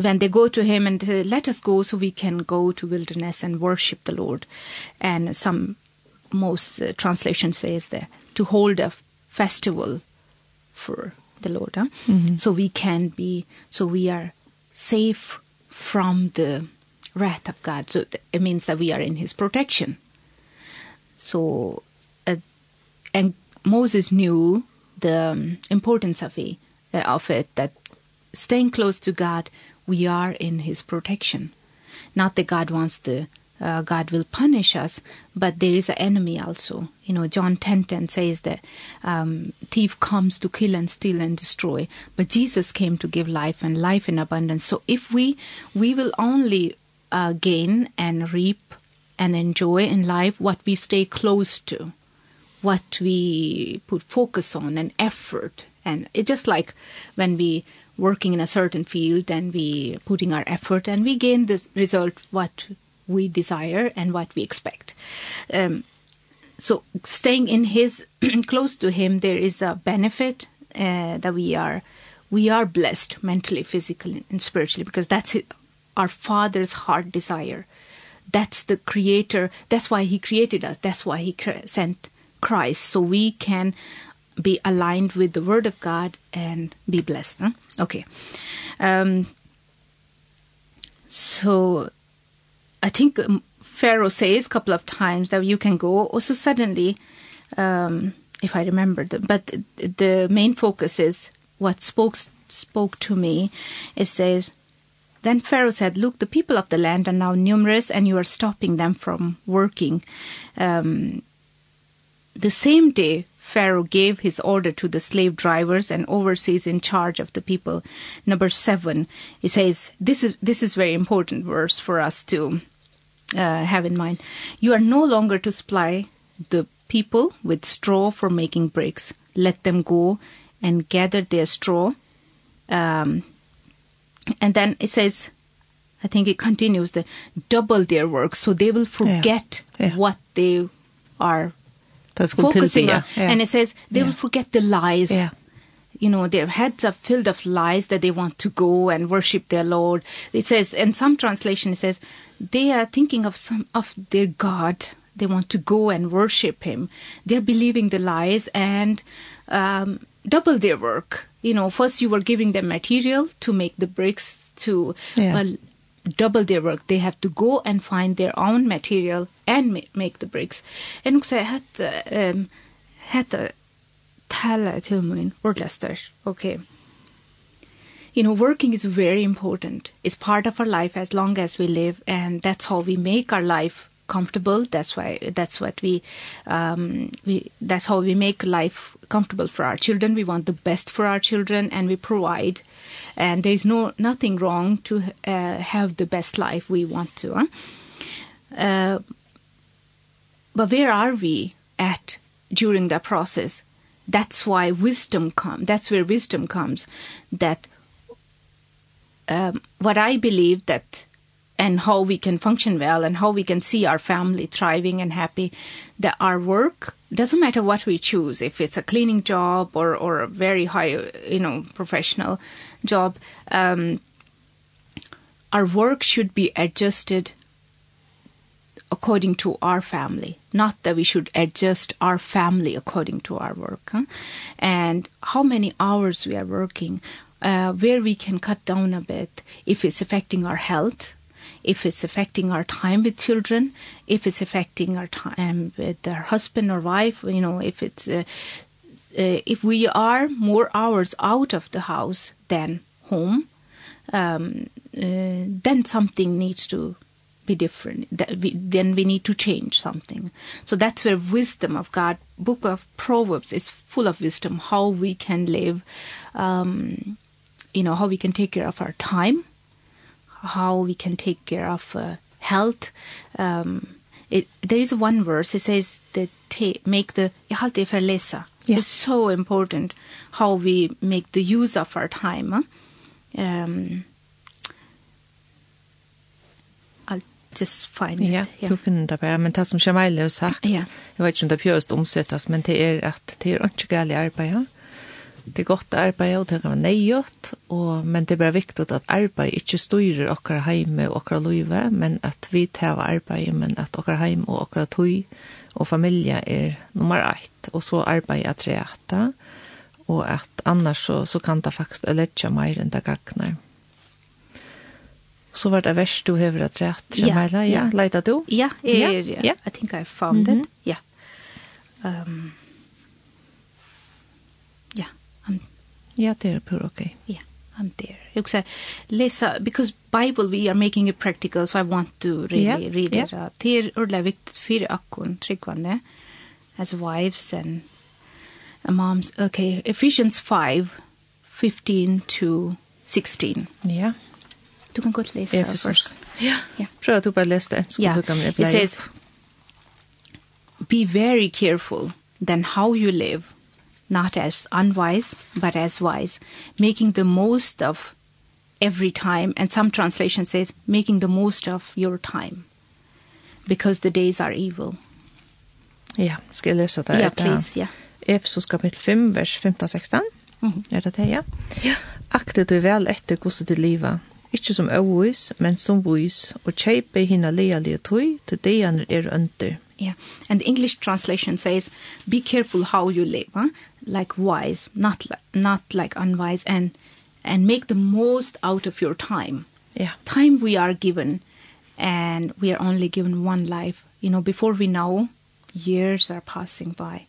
when they go to him and say, let us go so we can go to wilderness and worship the Lord. And some most uh, translation says there to hold a festival for the Lord. Huh? Mm -hmm. So we can be so we are safe from the wrath of God. So it means that we are in his protection. So uh, and Moses knew the um, importance of it, uh, of it that staying close to God we are in his protection. Not that God wants to uh, God will punish us, but there is an enemy also. You know, John 10, 10 says that um, thief comes to kill and steal and destroy, but Jesus came to give life and life in abundance. So if we, we will only uh, gain and reap and enjoy in life what we stay close to, what we put focus on and effort. And it's just like when we working in a certain field and we putting our effort and we gain the result what we desire and what we expect. Um so staying in his *clears throat* close to him there is a benefit uh, that we are we are blessed mentally physically and spiritually because that's it, our father's heart desire. That's the creator that's why he created us that's why he sent Christ so we can be aligned with the word of God and be blessed. Huh? Okay. Um so I think Pharaoh says a couple of times that you can go also suddenly um if I remember the, but the, the main focus is what spoke spoke to me it says Then Pharaoh said, Look, the people of the land are now numerous, and you are stopping them from working. Um, the same day, Pharaoh gave his order to the slave drivers and overseers in charge of the people. Number seven, it says, this is, this is very important verse for us to uh, have in mind. You are no longer to supply the people with straw for making bricks. Let them go and gather their straw. Um, and then it says, I think it continues, the double their work, so they will forget yeah. Yeah. what they are That's what focusing on. And it says they yeah. will forget the lies. Yeah. You know, their heads are filled of lies that they want to go and worship their Lord. It says, in some translation, it says, they are thinking of some of their God. They want to go and worship him. They're believing the lies and um, double their work. You know, first you were giving them material to make the bricks to yeah. uh, double their work. They have to go and find their own material and ma make the bricks. And också att um, hetta tala til mun ordlastar. Okay. You know, working is very important. It's part of our life as long as we live and that's how we make our life comfortable. That's why that's what we um we that's how we make life comfortable for our children. We want the best for our children and we provide. And there is no nothing wrong to uh, have the best life we want to huh? uh but where are we at during the process? That's why wisdom comes that's where wisdom comes that um what i believe that and how we can function well and how we can see our family thriving and happy that our work doesn't matter what we choose if it's a cleaning job or or a very high you know professional job um our work should be adjusted according to our family not that we should adjust our family according to our work huh? and how many hours we are working uh, where we can cut down a bit if it's affecting our health if it's affecting our time with children, if it's affecting our time with our husband or wife, you know, if it's uh, uh, if we are more hours out of the house than home, um uh, then something needs to be different that we, then we need to change something. So that's where wisdom of god book of proverbs is full of wisdom how we can live um you know how we can take care of our time how we can take care of uh, health um it there is one verse it says that make the halte verlesa yeah. it's so important how we make the use of our time huh? um I'll just find it. Ja, yeah. du finner det bare, men det som Shamaila har sagt, yeah. jeg vet ikke om det pjøst omsettes, men det er at det er ikke galt arbeid, ja? det er godt arbeid, og det kan være nøyot, og, men det er bare viktig at arbeid ikke styrer okkar heime og okkar løyve, men at vi tar arbeid, men at okkar heim og okkar tøy og familie er nummer ett, og så arbeid er treata, og at annars så, så kan det faktisk ødelegge mer enn det gagner. Så var det verst du hever at rett, Jamila, ja, ja. leida du? Ja, jeg, ja, ja. jeg, jeg, jeg, jeg, jeg, jeg, jeg, jeg, jeg, Yeah, er pur okay. Yeah, I'm there. You say, Lisa, because Bible we are making it practical, so I want to really yeah, read yeah. it. Uh, det är ordentligt viktigt för akkon, tryggvande, as wives and uh, moms. Okay, Ephesians 5, 15 to 16. Yeah. Du kan godt läsa Ephesus. först. Ja. ja. Prøv at du bare läser det, så yeah. du kan. It says, be very careful then how you live – not as unwise, but as wise, making the most of every time. And some translation says, making the most of your time, because the days are evil. Ja, skal jeg lese det? Ja, please, ja. Efesos kapitel 5, vers 15-16. Mm. Er det det, ja? Ja. Akte du vel etter hvordan du livet, Ikke som øvis, men som vis, og kjeipe hinna lealige tøy til deianer er under. Yeah. And the English translation says, be careful how you live, huh? like wise, not li not like unwise, and, and make the most out of your time. Yeah. Time we are given, and we are only given one life. You know, before we know, years are passing by.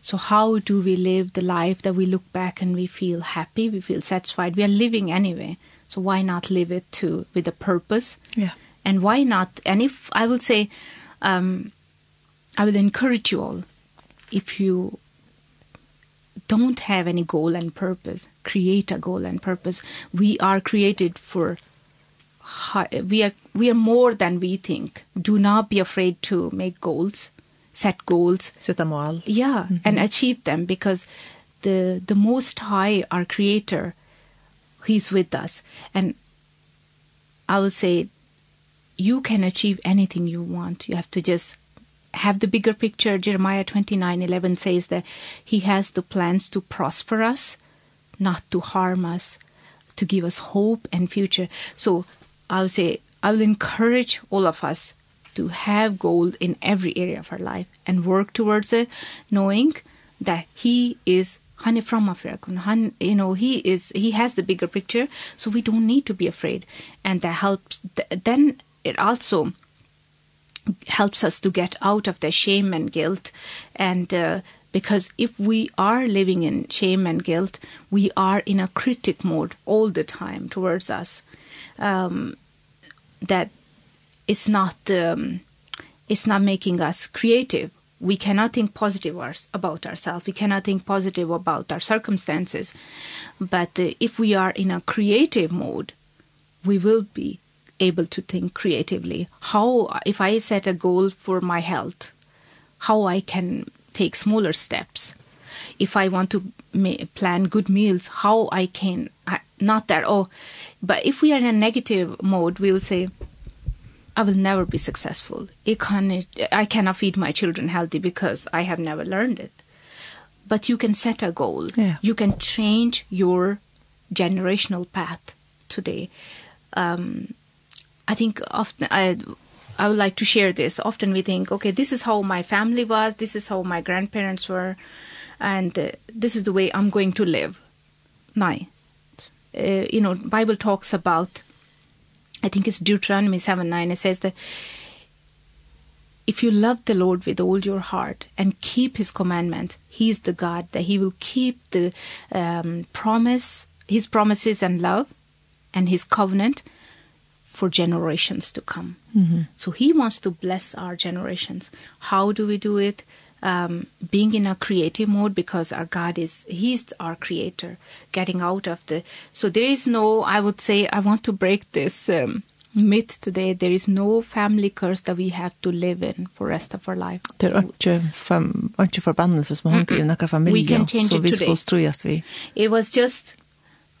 So how do we live the life that we look back and we feel happy, we feel satisfied? We are living anyway. So why not live it too with a purpose? Yeah. And why not? And if I will say um I will encourage you all, if you don't have any goal and purpose, create a goal and purpose. We are created for we are we are more than we think. Do not be afraid to make goals, set goals, set them all. Yeah, mm -hmm. and achieve them because the the most high our creator he's with us and I would say you can achieve anything you want. You have to just have the bigger picture. Jeremiah 29:11 says that he has the plans to prosper us, not to harm us, to give us hope and future. So I would say I will encourage all of us to have goal in every area of our life and work towards it knowing that he is Hani from Africa. Han, you know, he is he has the bigger picture, so we don't need to be afraid. And that helps. Th then it also helps us to get out of the shame and guilt. And uh, because if we are living in shame and guilt we are in a critic mode all the time towards us. Um that it's not um it's not making us creative. We cannot think positive about ourselves. We cannot think positive about our circumstances. But uh, if we are in a creative mode we will be able to think creatively. How, if I set a goal for my health, how I can take smaller steps. If I want to plan good meals, how I can, I, not that, oh, but if we are in a negative mode, we will say, I will never be successful. I, can, I cannot feed my children healthy because I have never learned it. But you can set a goal. Yeah. You can change your generational path today. Um, I think often I I would like to share this. Often we think, okay, this is how my family was, this is how my grandparents were, and uh, this is the way I'm going to live. No. Uh, you know, Bible talks about, I think it's Deuteronomy 7, 9, it says that if you love the Lord with all your heart and keep his commandment, he is the God that he will keep the um, promise, his promises and love and his covenant, for generations to come. Mm -hmm. So he wants to bless our generations. How do we do it? Um being in a creative mode because our God is he's our creator, getting out of the so there is no I would say I want to break this um myth today there is no family curse that we have to live in for rest of our life. Det är inte fem inte förbannelse som har i några familjer. We can change so it today. Så vi vi. It was just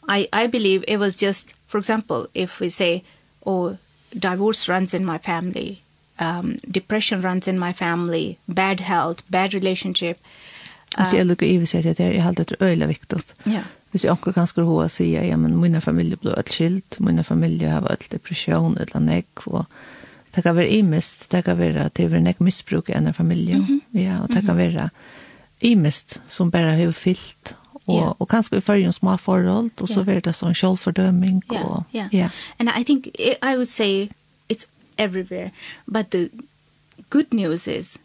I I believe it was just for example if we say oh, divorce runs in my family, um, depression runs in my family, bad health, bad relationship. Hvis jeg lukker i och säger det är helt ett öjla viktig. Ja. Hvis jeg akkurat kan skulle hva sier, ja, men mine familie ble et skilt, mine familie har vært depresjon, et eller annet, og det kan være imest, det kan være at det er nek misbruk i en familie, ja, og det kan være imest som bare har fyllt og yeah. og kanskje i en små forhold og så blir det sånn selvfordømming og yeah, yeah. yeah. And I think I would say it's everywhere but the good news is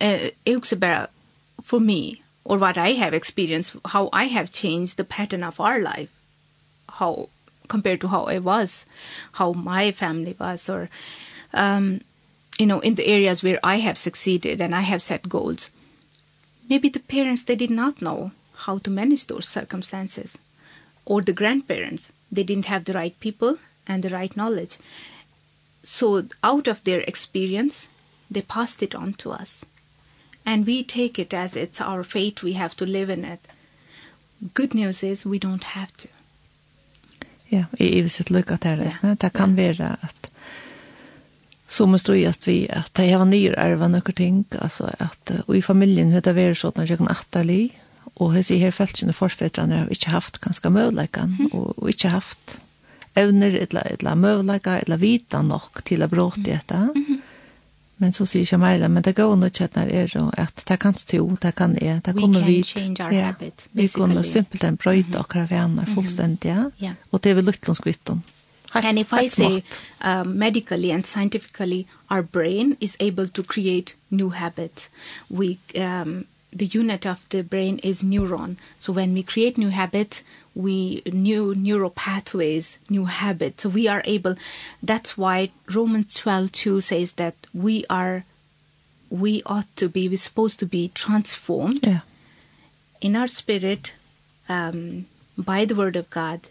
uh, it's about for me or what I have experienced how I have changed the pattern of our life how compared to how I was how my family was or um you know in the areas where I have succeeded and I have set goals maybe the parents they did not know how to manage those circumstances. Or the grandparents, they didn't have the right people and the right knowledge. So out of their experience, they passed it on to us. And we take it as it's our fate, we have to live in it. Good news is we don't have to. Ja, i evigt lycka till det. Det kan vara att som måste vi att vi att det har nyr ärva några ting alltså att och i familjen vet det är så att jag kan åtta og jeg sier her følelsene forfedrene har ikke haft ganske møvleggen, mm. og, og ikke haft evner eller, eller møvleika, eller vita nok til å bråte dette. Mm. Men så sier Jamila, men det går nok ikke at det er at det kan stå, det kan er, det kommer vi. We can change our ja, habit, basically. Vi kunne simpelthen brøyde mm -hmm. akkurat venner fullstendig, mm -hmm. yeah. og det er vel lyttelånskvitten. And if I say uh, medically and scientifically, our brain is able to create new habits. We um, the unit of the brain is neuron so when we create new habits we new neural pathways new habits so we are able that's why Romans 12:2 says that we are we ought to be we're supposed to be transformed yeah. in our spirit um by the word of God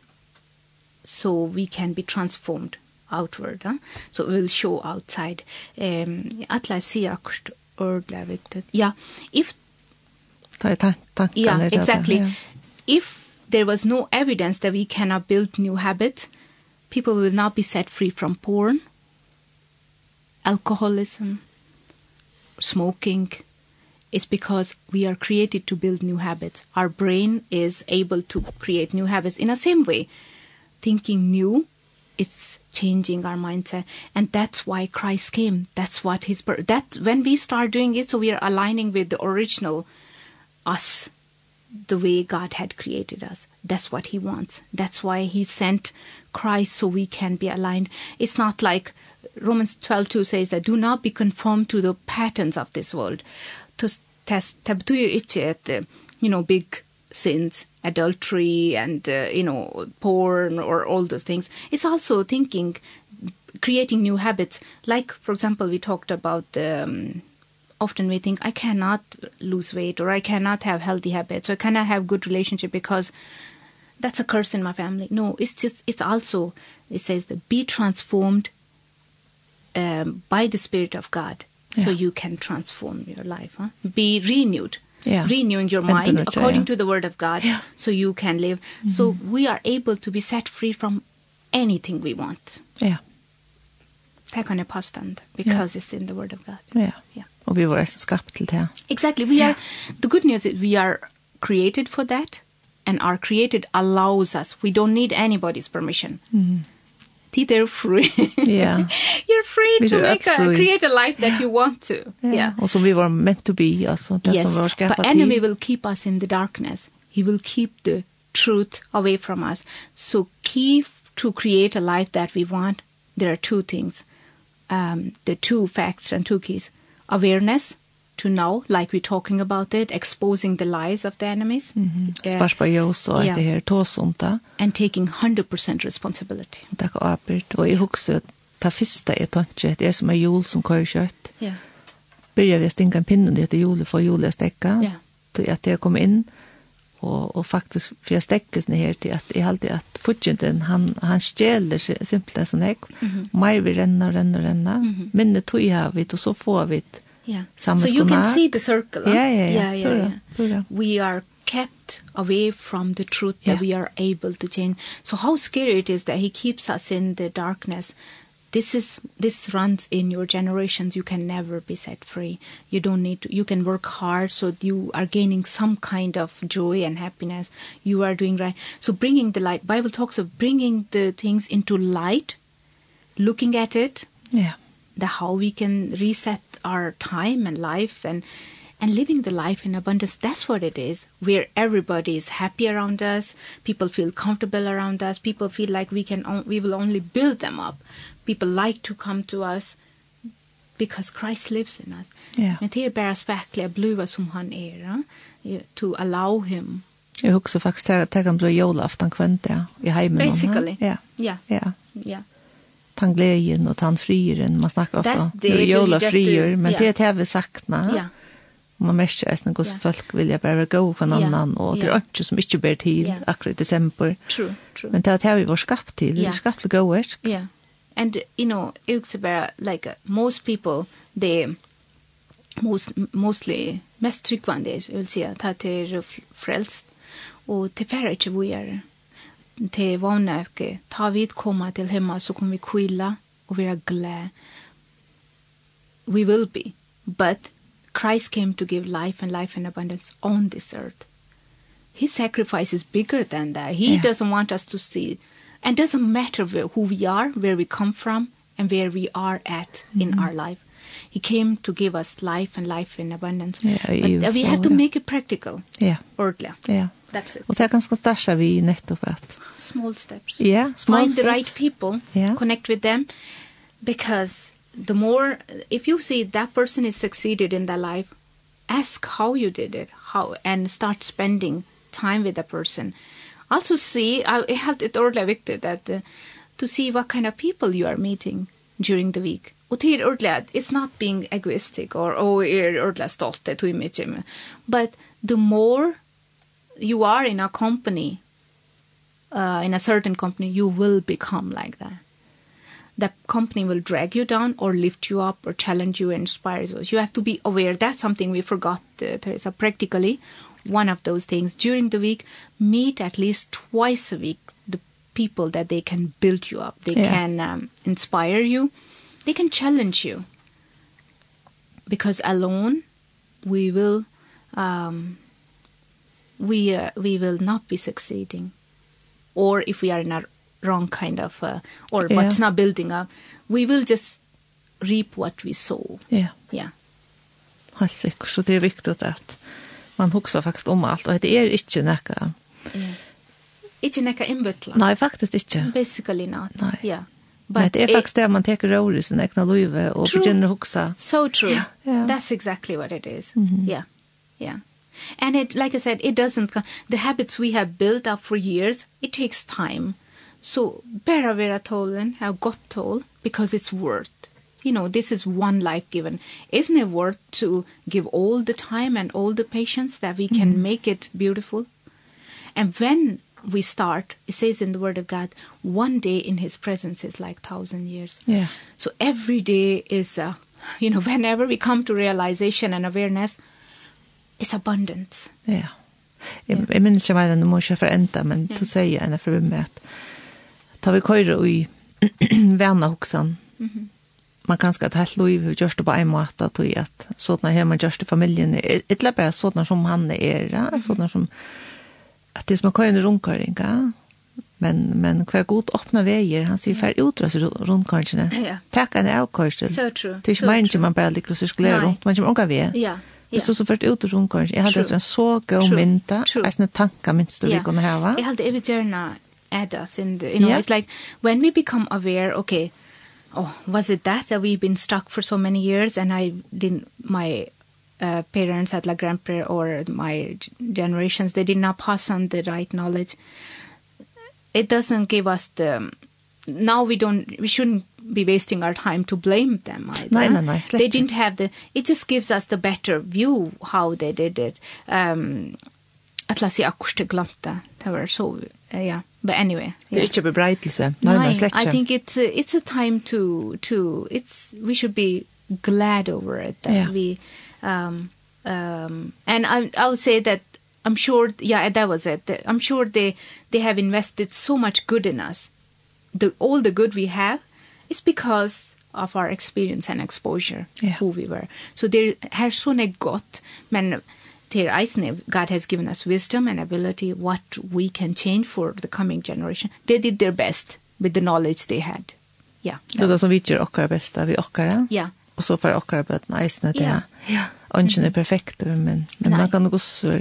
so we can be transformed outward huh? so it will show outside um atla siakst or viktigt ja if ta tankarna. Ja, exactly. Yeah. If there was no evidence that we cannot build new habits, people will not be set free from porn, alcoholism, smoking. is because we are created to build new habits. Our brain is able to create new habits in a same way. Thinking new, it's changing our mindset and that's why Christ came. That's what his that when we start doing it so we are aligning with the original us the way God had created us. That's what he wants. That's why he sent Christ so we can be aligned. It's not like Romans 12:2 says that do not be conformed to the patterns of this world. To test tabtuir you know big sins, adultery and uh, you know porn or all those things. It's also thinking creating new habits like for example we talked about the um, often we think I cannot lose weight or I cannot have healthy habits or I cannot have good relationship because that's a curse in my family. No, it's just it's also it says that be transformed um by the spirit of God yeah. so you can transform your life, huh? Be renewed. Yeah. renewing your mind Infinite, according yeah. to the word of God yeah. so you can live mm -hmm. so we are able to be set free from anything we want yeah Tack on a pasta because yeah. it's in the word of God yeah yeah Og vi var resten skapt til det. Exactly. We are, the good news is we are created for that and our created allows us. We don't need anybody's permission. Mm. Tid They're free. yeah. *laughs* You're free we to make a, free. create a life that you want to. Yeah. yeah. Og som vi var meant to be, altså. Det yes, som var but but enemy will keep us in the darkness. He will keep the truth away from us. So key to create a life that we want, there are two things. Um, the two facts and two keys awareness to know like we're talking about it exposing the lies of the enemies. Mm -hmm. sparspa så att det här tås and taking 100% responsibility. Det är apert och i huxet ta första är tanke det är som er jul som kör kött ja yeah. börjar vi stinka en pinne det är jul för jul att stäcka ja yeah. att det kommer in og, og faktisk for jeg stekkes ned her til at jeg alltid at fortjenten han, han stjeler simpelthen sånn jeg mm mer vi renner og renner og renner mm -hmm. minne tog jeg vidt og så får vi ja yeah. samme so you can see the circle ja ja ja, ja, ja, ja. we are kept away from the truth yeah. that we are able to change so how scary it is that he keeps us in the darkness this is this runs in your generations. You can never be set free. You don't need to you can work hard so you are gaining some kind of joy and happiness. You are doing right. So bringing the light bible talks of bringing the things into light looking at it. Yeah. The how we can reset our time and life and and living the life in abundance that's what it is where everybody is happy around us people feel comfortable around us people feel like we can we will only build them up people like to come to us because Christ lives in us yeah. men det är bara verkliga bluva som han är eh? to allow him Jeg husker faktisk at att kan bli julafton kvänt ja, i hemmen. Basically. Ja. Ja. Ja. Ja tan glädjen och tan frieren man snackar ofta. Det är ju frier men yeah. det är det vi saknar. Ja. Og man merker eisen hvordan yeah. folk vilja bare gå på en annan, og det er ikke som ikke ber til yeah. akkurat i desember. True, true. Men det er det vi var skapt til, yeah. skapt til gode versk. Yeah. And, you know, jeg også bare, like, most people, they, most, mostly, mest tryggvande, jeg vil si, at det er frelst, og det er ikke vi jeg det vana ikke. Ta vid komma til hemma så kommer vi kvilla og vi er glad. We will be, but Christ came to give life and life in abundance on this earth. His sacrifice is bigger than that. He yeah. doesn't want us to see and doesn't matter where, who we are, where we come from and where we are at mm -hmm. in our life. He came to give us life and life in abundance. Yeah, But we have to make it practical. Yeah. Ordla. Yeah. That's it. Og det er ganske starkt vi nettopp at... small steps. Yeah, small Find steps. the right people, yeah. connect with them because the more if you see that person is succeeded in their life ask how you did it how and start spending time with the person. Also see i have it orla viktigt that uh, to see what kind of people you are meeting during the week. Och det er it's not being egoistic or oh er orla stolt to image but the more you are in a company uh, in a certain company you will become like that the company will drag you down or lift you up or challenge you and inspire you. You have to be aware. That's something we forgot, uh, Teresa, practically. One of those things during the week, meet at least twice a week the people that they can build you up. They yeah. can um, inspire you. They can challenge you. Because alone we will um we uh, we will not be succeeding or if we are in our wrong kind of uh, or yeah. what's not building up we will just reap what we sow yeah yeah helt sikkert så det er viktig at man husker faktisk om alt, og det er ikke näka yeah. inte näka Nei, faktisk ikke. basically not Nei. yeah. But nej, det er faktisk det man tar råd i sin egna liv true. begynner huske So true. Yeah. yeah. That's exactly what it is. Mm -hmm. Yeah. Yeah. And it, like I said, it doesn't, the habits we have built up for years, it takes time. So bara vera tålen, have got tål, because it's worth. You know, this is one life given. Isn't it worth to give all the time and all the patience that we can mm -hmm. make it beautiful? And when we start, it says in the Word of God, one day in His presence is like thousand years. Yeah. So every day is, uh, you know, *laughs* whenever we come to realization and awareness, it's abundance. Yeah. Jag minns jag var en morsa ikke forenda, men du sier jag henne för at ta vi køyre *clears throat* i vana hoksan. Mm -hmm. Man kan ska ta helt liv och görs det på en måte att det att sådana här man görs det familjen ett läpp är sådana som han är ja, sådana som att det som man kan rundköring men men kvar god öppna vägar han säger för utras rundköringen. Ja. Tack en avkörsten. Så true. Det är inte man bara liksom så skulle runt man kommer unga väg. Ja. Ja. Så så fort ut ur rundkors. Jag hade en så god minta, en sån tanka minst du vi kunde ha va? Jag hade evigt gärna add us in the, you know yeah. it's like when we become aware okay oh was it that that we've been stuck for so many years and I didn't my uh, parents had like grandparents or my generations they did not pass on the right knowledge it doesn't give us the now we don't we shouldn't be wasting our time to blame them either. No, no, no. They didn't have the it just gives us the better view how they did it. Um at lasi akuste glamta. Det var så ja but anyway yeah. it's a bebreitelse no no slett i think it's a, it's a time to to it's we should be glad over it that yeah. we um um and i i would say that i'm sure yeah that was it i'm sure they they have invested so much good in us the all the good we have is because of our experience and exposure yeah. who we were so there har ne gott men Ter Eisne, God has given us wisdom and ability, what we can change for the coming generation. They did their best with the knowledge they had. Ja. Så det som vi gjør okkar besta, vi okkar. Ja. Og så får okkar bøtene Eisne, det Ja. Ja. Ønsken er perfekt, men, men man kan også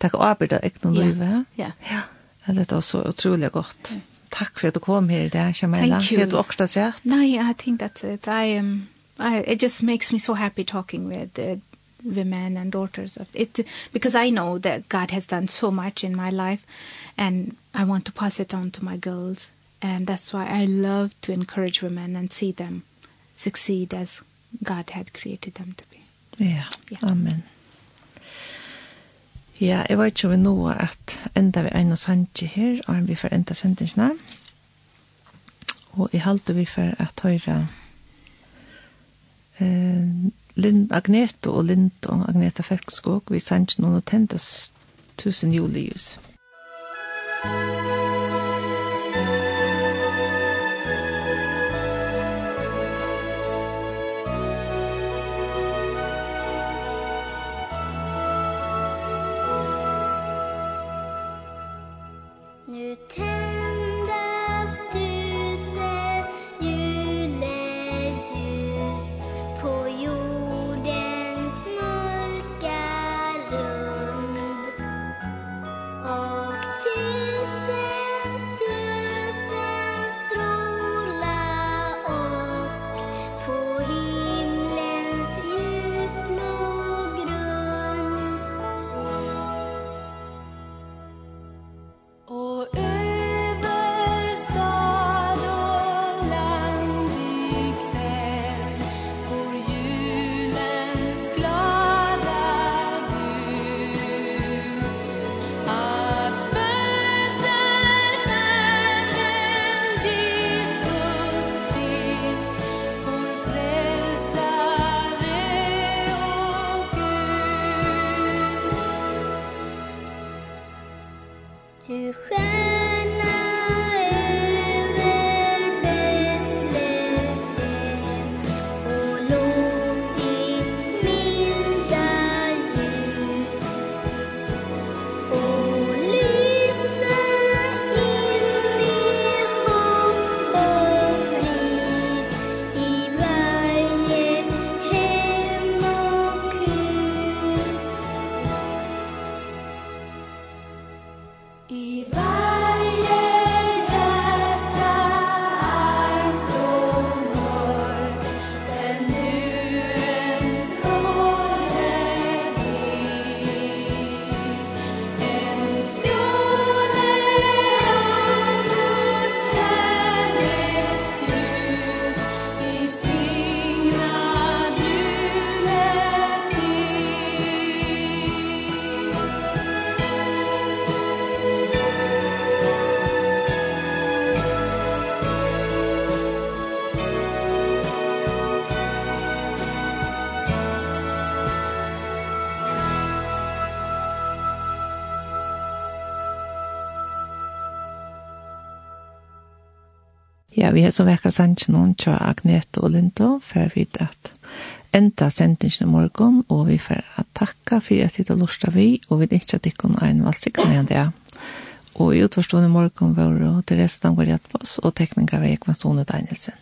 takke arbeid av ekne livet. Ja. Ja. Det er så utrolig godt. Takk for at du kom her i dag, Shamela. Thank you. Vet du også det rett? Nei, I think that's it, I, um, I, it just makes me so happy talking with uh, women and daughters of it because I know that God has done so much in my life and I want to pass it on to my girls and that's why I love to encourage women and see them succeed as God had created them to be. Ja, yeah. amen. Ja, jeg vet ikke om vi nå at enda vi enda sanje her, og vi får enda sendingsene. Og jeg halte vi for at høyre eh, Lind, Agneta og Lind og Agneta Fekskog, vi sendte noen og tendes tusen julius. Ja, vi har så vekka sannsyn noen tja Agnete og Lindo, for vi vet at enda sendingen i morgen, og vi får takka for at det lusta vi, og vi ikke at det kun en valgsikker igjen det. Og i utforstående morgen var Therese Damgaard Hjeltfoss, og tekniker var Ekman Sone Danielsen.